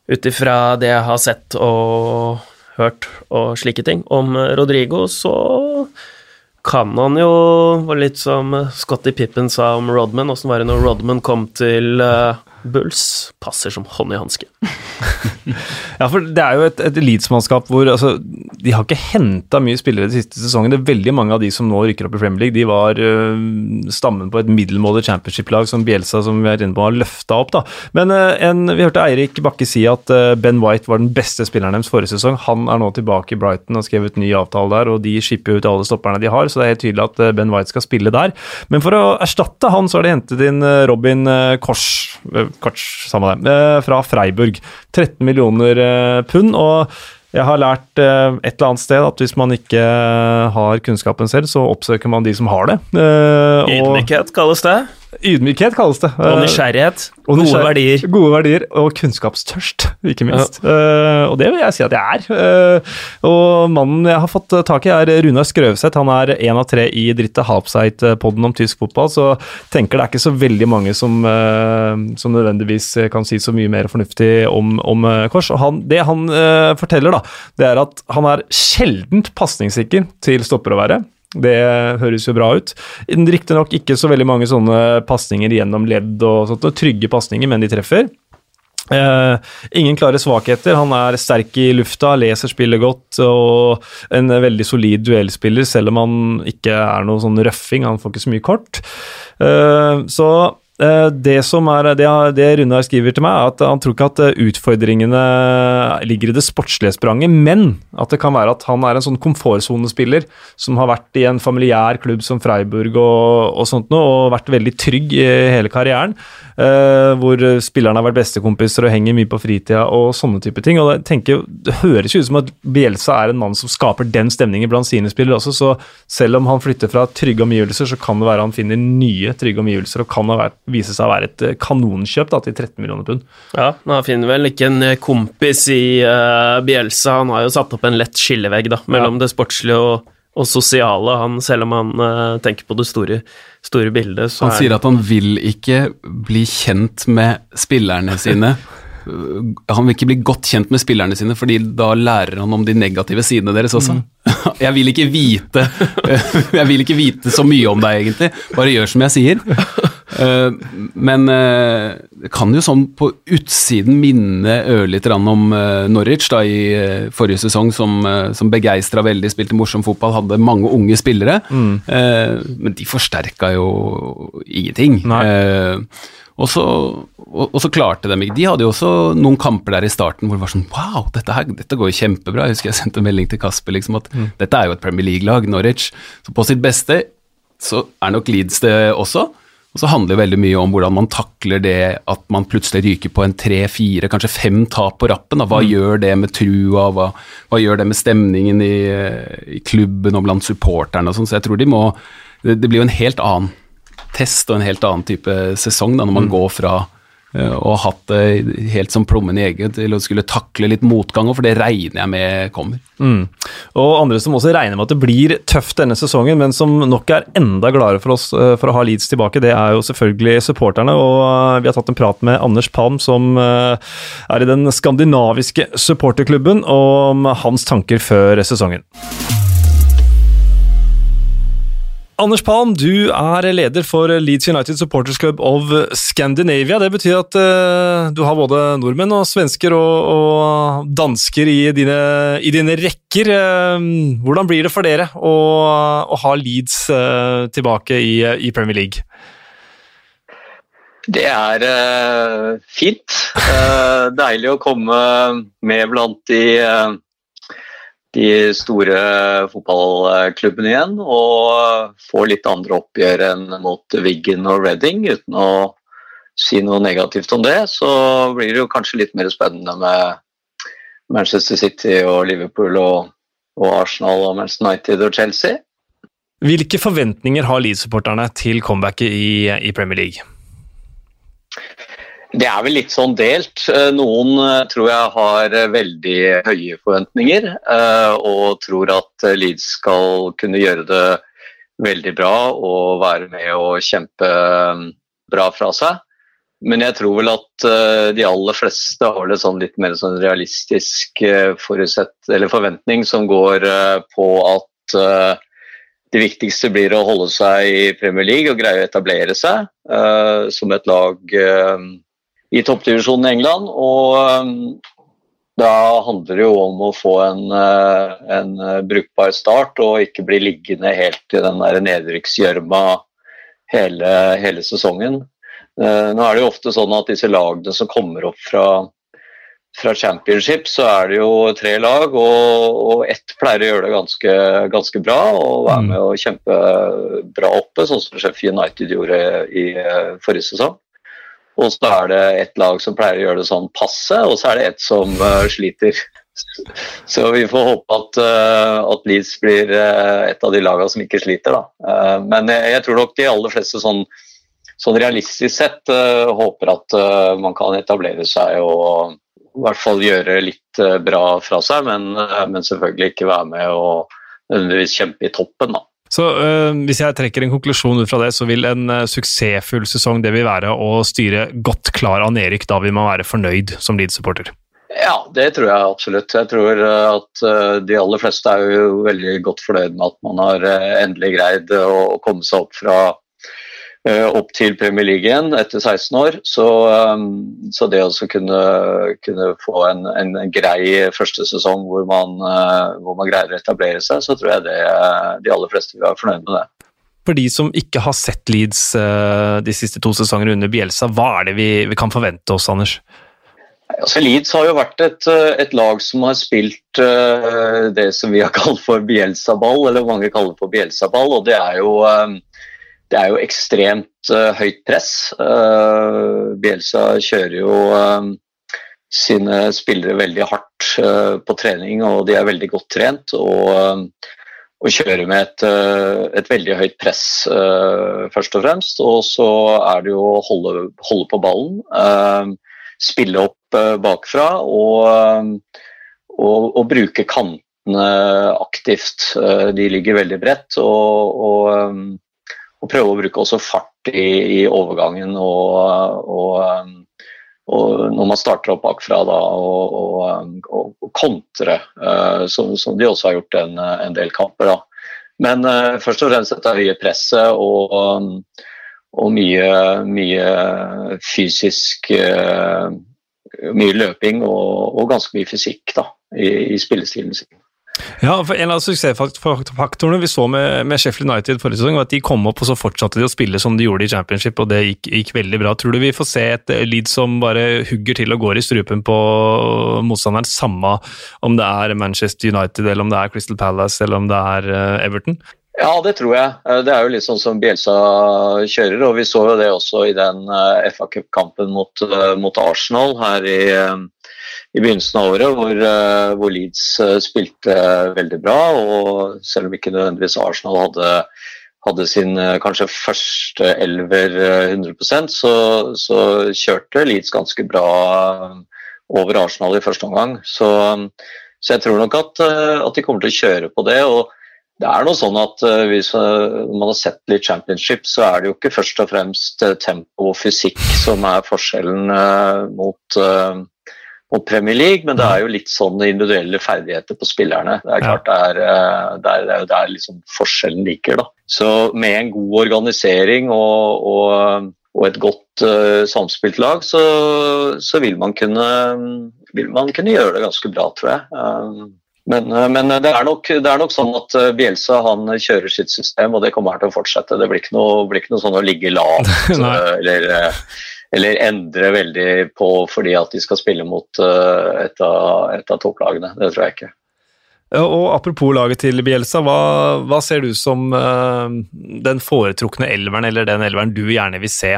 ut ifra det jeg har sett og hørt og slike ting om Rodrigo, så kan han jo var Litt som Scotty Pippen sa om Rodman. Åssen var det når Rodman kom til uh, Bulls? Passer som hånd i hanske. Ja, for det er jo et, et Leeds-mannskap hvor altså, de har ikke henta mye spillere de siste sesongene. Veldig mange av de som nå rykker opp i Premier League, de var øh, stammen på et middelmådig championship-lag som Bielsa som vi er inne på, har løfta opp. da. Men øh, en, vi hørte Eirik Bakke si at øh, Ben White var den beste spilleren deres forrige sesong. Han er nå tilbake i Brighton og skrevet ny avtale der, og de skipper ut alle stopperne de har, så det er helt tydelig at Ben White skal spille der. Men for å erstatte han, så har de hentet inn Robin Kors, Kors samme det, fra Freiburg. 13 millioner pund. og jeg har lært eh, et eller annet sted at hvis man ikke har kunnskapen selv, så oppsøker man de som har det. Eh, Ydmykhet kalles det. Ydmykhet kalles det. Og nysgjerrighet. Og Gode verdier. Gode verdier, og kunnskapstørst, ikke minst. Eh, og det vil jeg si at jeg er. Uh, og mannen jeg har fått tak i, er Runar Skrøvseth. Han er én av tre i Dritte Halbseit-podden om tysk fotball, så tenker det er ikke så veldig mange som, uh, som nødvendigvis kan si så mye mer fornuftig om, om eh, Kors. Og han, det han eh, forteller, da, det er at han er sjeldent pasningssikker til stopper å være. Det høres jo bra ut. Riktignok ikke så veldig mange sånne pasninger gjennom ledd og sånt, trygge pasninger, men de treffer. Uh, ingen klare svakheter. Han er sterk i lufta, leser spillet godt og en veldig solid duellspiller, selv om han ikke er noe sånn røffing. Han får ikke så mye kort. Uh, så det som er, det, det Runar skriver til meg, er at han tror ikke at eh, utfordringene ligger i det sportslige spranget, men at det kan være at han er en sånn komfortsonespiller som har vært i en familiær klubb som Freiburg og, og sånt noe, og vært veldig trygg i hele karrieren. Uh, hvor spillerne har vært bestekompiser og henger mye på fritida og sånne type ting. og jeg tenker, Det høres jo ut som at Bielsa er en mann som skaper den stemningen blant sine spillere også, så selv om han flytter fra trygge omgivelser, så kan det være han finner nye trygge omgivelser og kan ha vært, vise seg å være et eh, kanonkjøp da, til 13 millioner pund. Ja, han finner vel ikke en eh, kompis i uh, Bielsa. Han har jo satt opp en lett skillevegg da, mellom det sportslige og, og sosiale, han, selv om han uh, tenker på det store, store bildet. Så Han er sier at han vil ikke bli kjent med spillerne sine. Han vil ikke bli godt kjent med spillerne sine, fordi da lærer han om de negative sidene deres også. Jeg vil ikke vite Jeg vil ikke vite så mye om deg, egentlig. Bare gjør som jeg sier. Eh, Men eh, det kan jo sånn på utsiden minne ørlite grann om eh, Norwich da i forrige sesong, som, som begeistra veldig, spilte morsom fotball, hadde mange unge spillere. Eh, Men de forsterka jo ingenting. Nei. Og så, og, og så klarte de ikke De hadde jo også noen kamper der i starten hvor det var sånn Wow, dette, her, dette går jo kjempebra. Jeg husker jeg sendte en melding til Kasper liksom at dette er jo et Premier League-lag, Norwich. Så på sitt beste så er nok Leeds det også. Og så handler det veldig mye om hvordan man takler det at man plutselig ryker på en tre, fire, kanskje fem tap på rappen. Da. Hva gjør det med trua, hva, hva gjør det med stemningen i, i klubben og blant supporterne og sånn. Så jeg tror de må det, blir jo en helt annen test og en helt annen type sesong da, når man går fra eh, ha hatt det helt som plommen i egget til å skulle takle litt motgang, for det regner jeg med kommer. Mm. Og andre som også regner med at det blir tøft denne sesongen, men som nok er enda gladere for oss eh, for å ha Leeds tilbake, det er jo selvfølgelig supporterne. Og eh, vi har tatt en prat med Anders Palm, som er i den skandinaviske supporterklubben, om hans tanker før sesongen. Anders Palm, du er leder for Leeds United Supporters Club of Scandinavia. Det betyr at uh, du har både nordmenn og svensker og, og dansker i dine, i dine rekker. Uh, hvordan blir det for dere å, å ha Leeds uh, tilbake i, i Premier League? Det er fint. Deilig å komme med blant de, de store fotballklubbene igjen. Og få litt andre oppgjør enn mot Wiggen og Reading, uten å si noe negativt om det. Så blir det jo kanskje litt mer spennende med Manchester City og Liverpool og, og Arsenal og Manchester United og Chelsea. Hvilke forventninger har Leeds-supporterne til comebacket i, i Premier League? Det er vel litt sånn delt. Noen tror jeg har veldig høye forventninger og tror at Leeds skal kunne gjøre det veldig bra og være med og kjempe bra fra seg. Men jeg tror vel at de aller fleste har det sånn litt mer sånn realistisk forventning som går på at det viktigste blir å holde seg i Premier League og greie å etablere seg som et lag i toppdivisjonen i England. Og um, da handler det jo om å få en, uh, en brukbar start og ikke bli liggende helt i den nedrykksgjørma hele, hele, sesongen. nå er det jo ofte sånn at disse lagene som kommer opp fra fra championship så er det jo tre lag, og, og ett pleier å gjøre det ganske, ganske bra og være mm. med å kjempe bra oppe, sånn som Sheffield United gjorde i uh, forrige sesong. Og så er det ett lag som pleier å gjøre det sånn passe, og så er det ett som uh, sliter. Så vi får håpe at, uh, at Leeds blir et av de lagene som ikke sliter, da. men jeg, jeg, tror nok de aller fleste sånn, sånn realistisk sett håper at man kan etablere seg og i hvert fall gjøre litt bra fra seg, men, men selvfølgelig ikke være med og nødvendigvis kjempe i toppen. da. Så øh, Hvis jeg trekker en konklusjon ut fra det, så vil en uh, suksessfull sesong det vil være å styre godt klar av nedrykk. Da vil man være fornøyd som Leeds-supporter? Ja, det tror jeg absolutt. Jeg tror at uh, de aller fleste er jo veldig godt fornøyd med at man har endelig greid å komme seg opp fra Eh, opp til Premier League igjen etter 16 år. Så, um, så det å kunne, kunne, få en, en, grei første sesong hvor man, uh, hvor man, greier å etablere seg, så tror jeg det, de aller fleste vil være fornøyd med det. For de som ikke har sett Leeds uh, de siste to sesongene under Bielsa, hva er det vi, vi kan forvente oss, Anders? Altså, Leeds har jo vært et, et lag som har spilt uh, det som vi har kalt for Bielsa-ball, eller mange kaller for Bielsa-ball, og det er jo um, det er jo ekstremt uh, høyt press. Uh, Bielsa kjører jo uh, sine spillere veldig hardt på trening, og de er veldig godt trent. Og, og kjører med et, et, veldig høyt press, først og fremst. Og så er det jo å holde, holde på ballen, spille opp bakfra og, og, og bruke kantene aktivt. De ligger veldig bredt. og, og og prøve å bruke også fart i, i overgangen og, og, og, når man starter opp bakfra da, og, og kontre, uh, som, som, de også har gjort en, en del kamper. Da. Men uh, først og fremst dette høye presset og, mye, mye, fysisk uh, Mye løping og, ganske mye fysikk da, i, i spillestilen sin. Ja, for En av suksessfaktorene vi så med, med, Sheffield United forrige sesong, var at de kom opp og så fortsatte de å spille som de gjorde i championship, og det gikk, gikk veldig bra. Tror du vi får se et lead som bare hugger til og går i strupen på motstanderen, samme om det er Manchester United, eller om det er Crystal Palace, eller om det er eh, Everton? Ja, det tror jeg. Eh, det er jo litt sånn som Bielsa kjører, og vi så jo det også i den eh, FA Cup-kampen mot, mot, Arsenal her i i begynnelsen av året, hvor, eh, hvor, Leeds eh, spilte veldig bra. og Selv om ikke nødvendigvis Arsenal hadde, hadde sin eh, kanskje første elver 100 så, så kjørte Leeds ganske bra over Arsenal i første omgang. Så, så jeg tror nok at, at, de kommer til å kjøre på det. og det er noe sånn at Hvis man har sett litt championship, så er det jo ikke først og fremst tempo og fysikk som er forskjellen mot, mot Premier League, men det er jo litt sånn individuelle ferdigheter på spillerne. Det er klart det er, eh, det er, det er liksom forskjellen liker. da. Så med en god organisering og, og, og et godt uh, samspilt lag, så, så vil, man kunne, vil, man kunne, gjøre det ganske bra, tror jeg. Um, men, men det, er nok, det, er nok, sånn at Bielsa han kjører sitt system, og det kommer til å fortsette. Det blir ikke noe, blir ikke noe sånn å ligge lavt eller eller endre veldig på fordi at de skal spille mot uh, et, av, et, av, topplagene. Det tror jeg ikke. Og Apropos laget til Bielsa, hva, hva ser du som uh, den foretrukne elveren, eller den elveren du gjerne vil se?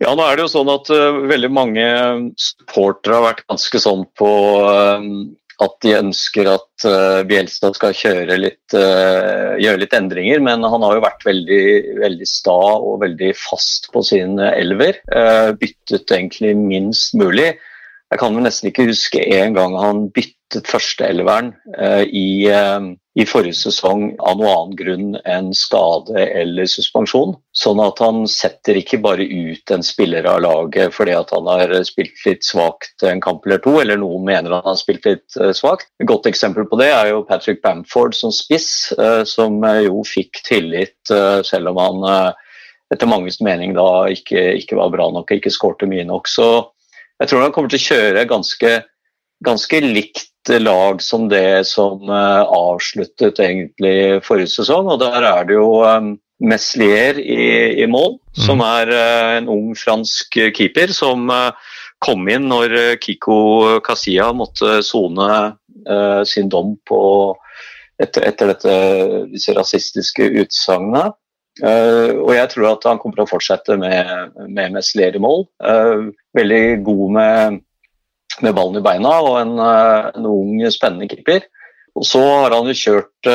Ja, nå er det jo sånn at uh, veldig mange supportere har vært ganske sånn på at de ønsker at uh, Bjelstad skal litt, uh, gjøre litt endringer, men han har jo vært veldig, veldig sta og veldig fast på sin elver. Uh, byttet egentlig minst mulig. Jeg kan vel nesten ikke huske en gang han byttet førsteelveren uh, i, uh, i forrige sesong av noen annen grunn enn skade eller suspensjon. Sånn at han setter ikke bare ut en spiller av laget fordi han har spilt litt svakt en kamp eller to, eller noen mener han har spilt litt uh, svakt. Et godt eksempel på det er jo Patrick Bamford som spiss, som jo fikk tillit selv om han etter manges mening da ikke, ikke var bra nok og ikke skårte mye nok. så jeg tror han kommer til å kjøre ganske, ganske likt lag som det som uh, avsluttet egentlig forrige sesong. Og der er det jo um, Meslier i, i mål, mm. som er uh, en ung fransk keeper som kom inn når Kiko Kasia måtte sone sin dom på, etter, etter dette, disse rasistiske utsagnene. Uh, og jeg tror at han kommer til å fortsette med, med Meslier i mål. Uh, veldig god med, med, ballen i beina og en, uh, en, ung, spennende keeper. Og så har han jo kjørt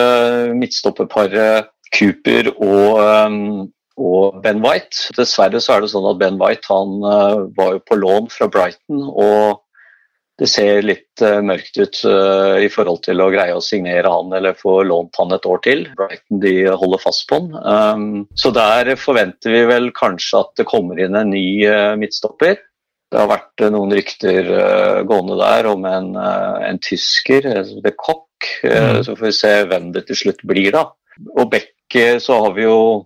midtstopperparet Cooper og, um, og, Ben White. Dessverre så er det sånn at Ben White han var jo på lån fra Brighton. og det ser litt uh, mørkt ut uh, i forhold til å greie å signere han eller få lånt han et år til. Brighton de holder fast på han. Um, så der forventer vi vel kanskje at det kommer inn en ny uh, midtstopper. Det har vært noen rykter gående der om en, en tysker, The Cock. Mm. Så får vi se hvem det til slutt blir, da. Og Beck så har vi jo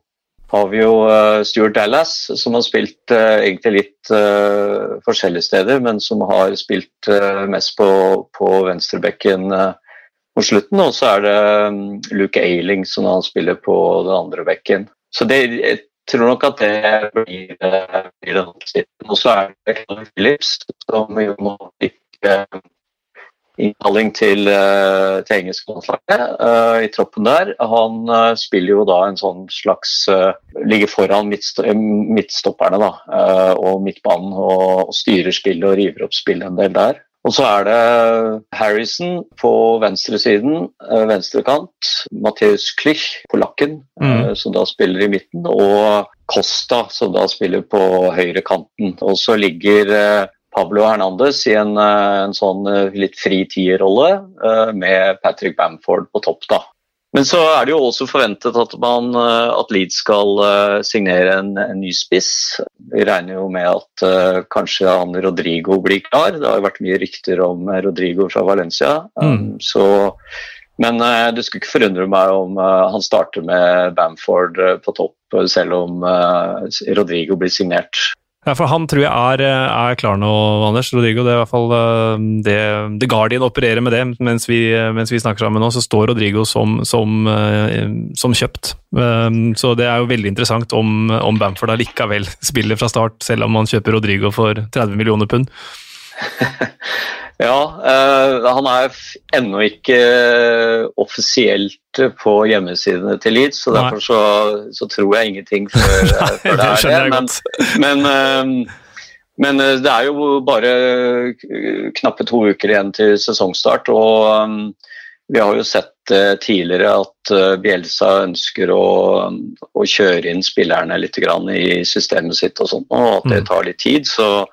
har vi jo uh, Stuart Dallas, som har spilt uh, egentlig litt uh, forskjellige steder, men som har spilt mest på, på venstrebekken mot slutten. Og så er det um, Luke Ailing som han spiller på den andre bekken. Så det, jeg tror nok at det blir, blir den oppstillingen. Og så er det Kevin Phillips, som jo nå fikk innkalling til, uh, til engelsklandslaget uh, i troppen der. Han uh, spiller jo da en sånn slags Ligger foran midtst midtstopperne da, og midtbanen og, og, styrer spillet og river opp spillet en del der. Og så er det Harrison på venstresiden, venstrekant. Matheus Klich, polakken, mm. som da spiller i midten. Og Costa, som da spiller på høyre kanten. Og så ligger Pablo Hernandez i en, eh, en sånn eh, litt fri tierrolle eh, med Patrick Bamford på topp. da. Men så er det jo også forventet at, man, at Leeds skal signere en, en, ny spiss. Vi regner jo med at uh, kanskje han Rodrigo blir klar. Det har jo vært mye rykter om Rodrigo fra Valencia. Um, mm. så, men uh, det skulle ikke forundre meg om uh, han starter med Bamford på topp, selv om Rodrigo blir signert. Ja, for han tror jeg er, er klar nå, Anders Rodrigo. Det er i hvert fall eh, det The Guardian opererer med det. Mens vi, mens vi snakker sammen nå, så står Rodrigo som, som, eh, som, kjøpt. Eh, så det er jo veldig interessant om, om Bamford allikevel spiller fra start, selv om han kjøper Rodrigo for 30 millioner pund. Ja, uh, han er ennå ikke uh, offisielt på hjemmesidene til Leeds, så derfor så, så, tror jeg ingenting før, Nei, før det er det. Men, men, men, det er jo bare knappe to uker igjen til sesongstart, og vi har jo sett tidligere at Bielsa ønsker å, å, kjøre inn spillerne litt i systemet sitt og sånt, og at det mm. tar litt tid. så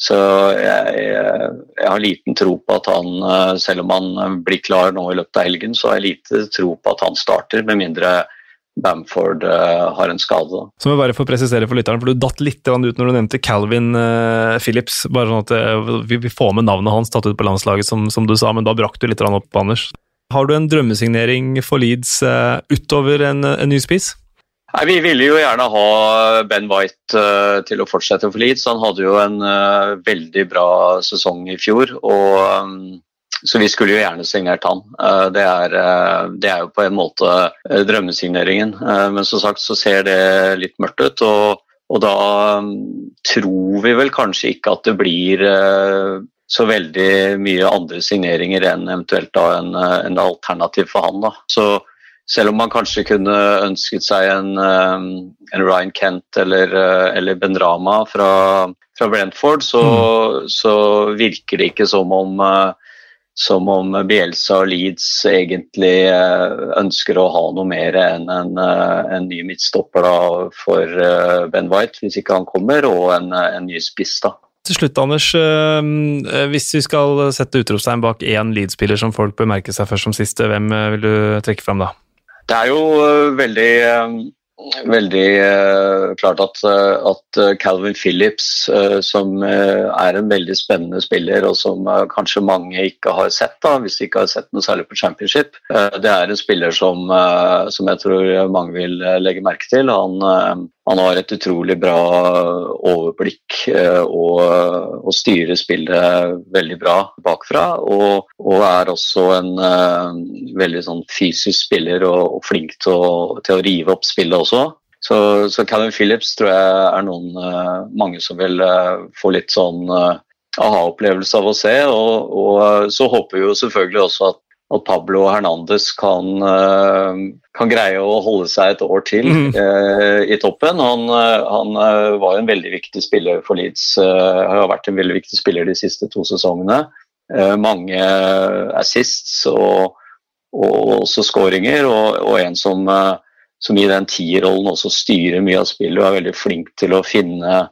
så jeg, jeg, jeg, har liten tro på at han, eh, selv om han blir klar nå i løpet av helgen, så har jeg lite tro på at han starter, med mindre Bamford uh, har en skade. Så må jeg bare få presisere for lytteren, for Du datt litt ut når du nevnte Calvin Phillips. bare sånn at vi får med navnet hans tatt ut på landslaget, som, som du sa, men da brakk du litt opp, Anders. Har du en drømmesignering for Leeds utover en, en ny spiss? Nei, Vi ville jo gjerne ha Ben White uh, til å fortsette for Leeds. Han hadde jo en uh, veldig bra sesong i fjor. og um, så vi skulle jo gjerne signert han. Uh, det, er, det, er, jo på en måte drømmesigneringen. Men som sagt så ser det litt mørkt ut. Og, og da um, tror vi vel kanskje ikke at det blir så veldig mye andre signeringer enn eventuelt da en, en alternativ for han. da. Så selv om man kanskje kunne ønsket seg en, um, en Ryan Kent eller, uh, eller Ben Rama fra, fra Brentford, så, mm. så, virker det ikke som om, uh, som om Bielsa og Leeds egentlig ønsker å ha noe mer enn en, en ny midtstopper da, for Ben White, hvis ikke han kommer, og en, en ny spiss. da. Til slutt, Anders. Hvis vi skal sette utropstegn bak én Leeds-spiller som folk bør merke seg først som siste, hvem vil du trekke fram da? Det er jo veldig veldig uh, klart at, at, Calvin Phillips, som er en veldig spennende spiller, og som kanskje mange ikke har sett, da, hvis de ikke har sett noe særlig på championship, det er en spiller som, som, jeg tror mange vil legge merke til. Han, han har et utrolig bra overblikk og, og styrer spillet veldig bra bakfra. Og, og er også en veldig sånn fysisk spiller og, og flink til å, til å rive opp spillet også. Så, så Calvin Phillips tror jeg er noen uh, mange som vil uh, få litt sånn uh, aha-opplevelse av å se. Og, og så håper vi jo selvfølgelig også at, at Pablo Hernandez kan, kan, greie å holde seg et år til mm. i toppen. Han, han var en veldig viktig spiller for Leeds. har vært en veldig viktig spiller de siste to sesongene. mange assists og, og også skåringer, og, og en som som i den tierrollen også styrer mye av spillet og er veldig flink til å finne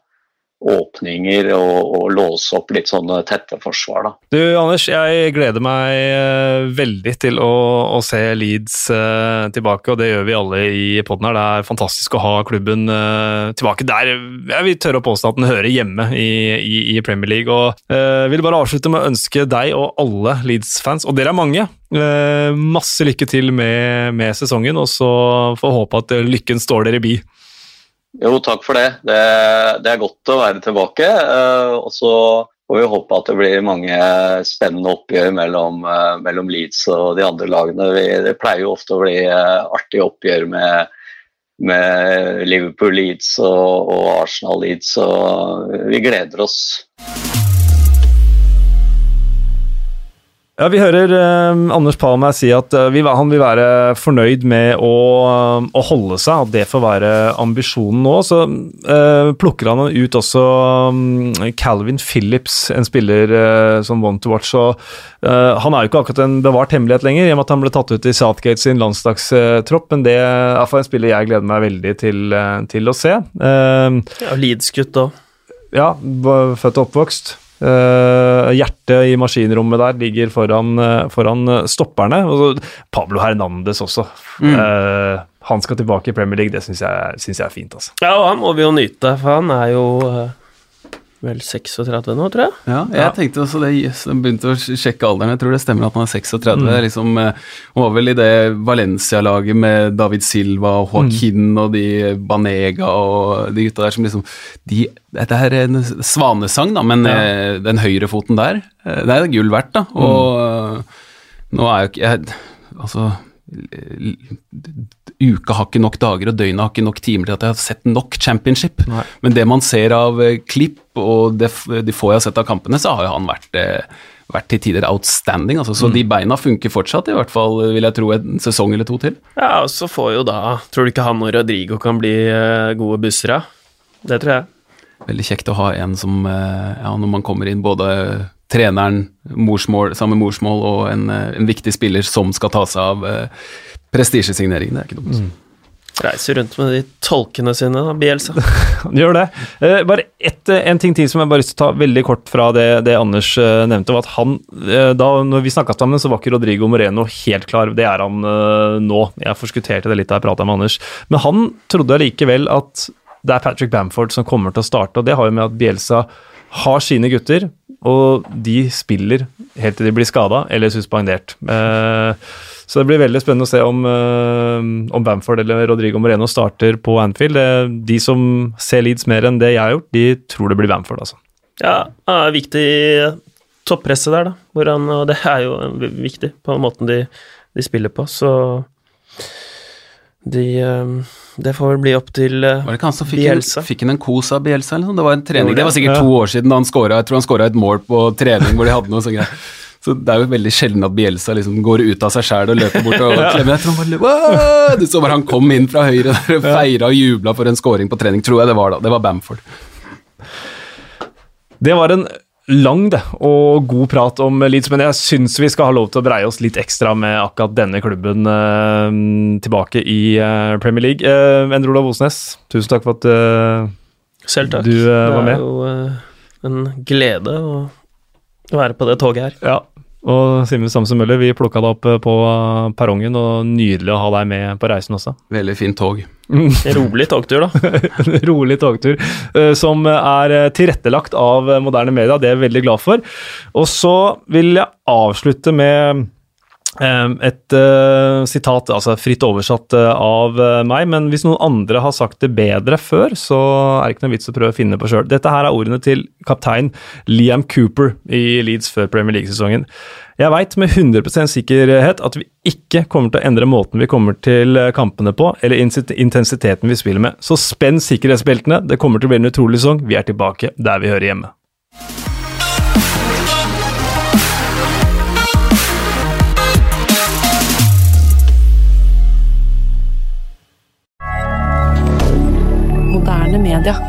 åpninger og, og låse opp litt sånne tette forsvar. Da. Du Anders, jeg gleder meg uh, veldig til å, å se Leeds eh, tilbake, og det gjør vi alle i poden her. Det er fantastisk å ha klubben eh, tilbake der. Jeg vil tørre å påstå at den hører hjemme i, i, i Premier League. og vil bare avslutte med å ønske deg og alle Leeds-fans, og dere er mange, masse lykke til med, med sesongen, og så får håpe at lykken står dere bi. Jo, takk for det. Det, det er godt å være tilbake. Uh, og så får vi håpe at det blir mange spennende oppgjør mellom, uh, mellom Leeds og de andre lagene. Vi, det pleier jo ofte å bli uh, artige oppgjør med, med Liverpool Leeds og, og Arsenal Leeds, så vi gleder oss. Ja, Vi hører eh, Anders Palmer si at eh, vi, han vil være fornøyd med å, å, holde seg, at det får være ambisjonen nå. Så eh, plukker han ut også um, Calvin Phillips, en spiller eh, som want to watch. Og, eh, han er jo ikke akkurat en bevart hemmelighet lenger, i og med at han ble tatt ut i Southgate sin landslagstropp, men det er for en spiller jeg gleder meg veldig til, eh, til å se. ja, Leeds-gutt òg. Ja, født og oppvokst. Uh, hjertet i maskinrommet der ligger foran, uh, foran stopperne. Og Pablo Hernandez også. Mm. Uh, han skal tilbake i Premier League, det syns jeg, jeg er fint. Altså. Ja, og han må vi jo nyte, for han er jo vel 36 nå, tror jeg. Ja, jeg ja. tenkte også det. Yes, jeg begynte å sjekke alderen. Jeg tror det stemmer at han er 36. Mm. Liksom, eh, han var vel i det Valencia-laget med David Silva og Joaquin mm. og de Banega og de gutta der som liksom de, Dette er en svanesang, da, men ja. Eh, den høyrefoten der, eh, det er gull verdt, da. Og mm. nå er jo ikke jeg Altså uka har ikke nok dager, og døgnet har ikke nok timer til at jeg har sett nok championship. Nei. Men det man ser av uh, klipp, og det, de få jeg har sett av kampene, så har jo han vært, uh, vært til tider outstanding. Altså. Så mm. de beina funker fortsatt, i hvert fall vil jeg tro en sesong eller to til. Ja, og så får jo da Tror du ikke han og Rodrigo kan bli gode bussere? Det tror jeg. Veldig kjekt å ha en som, ja, når man kommer inn, både treneren, morsmål, samme morsmål og en, en, viktig spiller som skal ta seg av Prestisjesignering, det er ikke dumt. Mm. Reiser rundt med de tolkene sine, da, Bielsa. Han gjør det. Eh, bare ett, eh, en ting til som jeg bare lyst til å ta veldig kort fra det, det Anders eh, nevnte. var at han, eh, da når vi snakka sammen, så var ikke Rodrigo Moreno helt klar. Det er han eh, nå. Jeg forskutterte det litt da jeg prata med Anders. Men han trodde likevel at det er Patrick Bamford som kommer til å starte, og det har jo med at Bielsa har sine gutter, og de spiller helt til de blir skada eller suspendert. Eh, så det blir veldig spennende å se om, uh, om Bamford eller Rodrigo Moreno starter på Anfield. De som ser Leeds mer enn det jeg har gjort, de tror det blir Bamford, altså. Ja, det er viktig toppresset der, da. Hvordan, og det er jo viktig på måten de, de spiller på, så de um, Det får vel bli opp til uh, Var det ikke han som fikk Bielsa? En, fikk han en kos av Bielsa eller noe? Det var en trening, det var sikkert to år siden da han skåra Jeg tror han skåra et mål på trening hvor de hadde noe sånt greier. Så Det er jo veldig sjelden at Bielsa liksom går ut av seg sjæl og løper bort og klemmer. Jeg tror bare, Du så bare han kom inn fra høyre der og feira og jubla for en scoring på trening, tror jeg det var da. Det var Bamford. Det var en lang det, og god prat om Leeds, men jeg syns vi skal ha lov til å breie oss litt ekstra med akkurat denne klubben eh, tilbake i eh, Premier League. Eh, Endre Olav Osnes, tusen takk for at Selv takk. du var med. Det er jo en glede å være på det toget her. Ja, og Simen Samsen Møller, vi plukka deg opp på perrongen, og nydelig å ha deg med på reisen også. Veldig fint tog. Rolig togtur, da. Rolig togtur, som er tilrettelagt av moderne media. Det er jeg veldig glad for. Og så vil jeg avslutte med et uh, sitat, altså fritt oversatt uh, av uh, meg, men hvis noen andre har sagt det bedre før, så er det ikke noe vits å prøve å finne på sjøl. Dette her er ordene til kaptein Liam Cooper i Leeds før Premier League-sesongen. Jeg veit med 100 sikkerhet at vi ikke kommer til å endre måten vi kommer til kampene på, eller intensiteten vi spiller med. Så spenn sikkerhetsbeltene, det kommer til å bli en utrolig sesong. Vi er tilbake der vi hører hjemme. moderne media.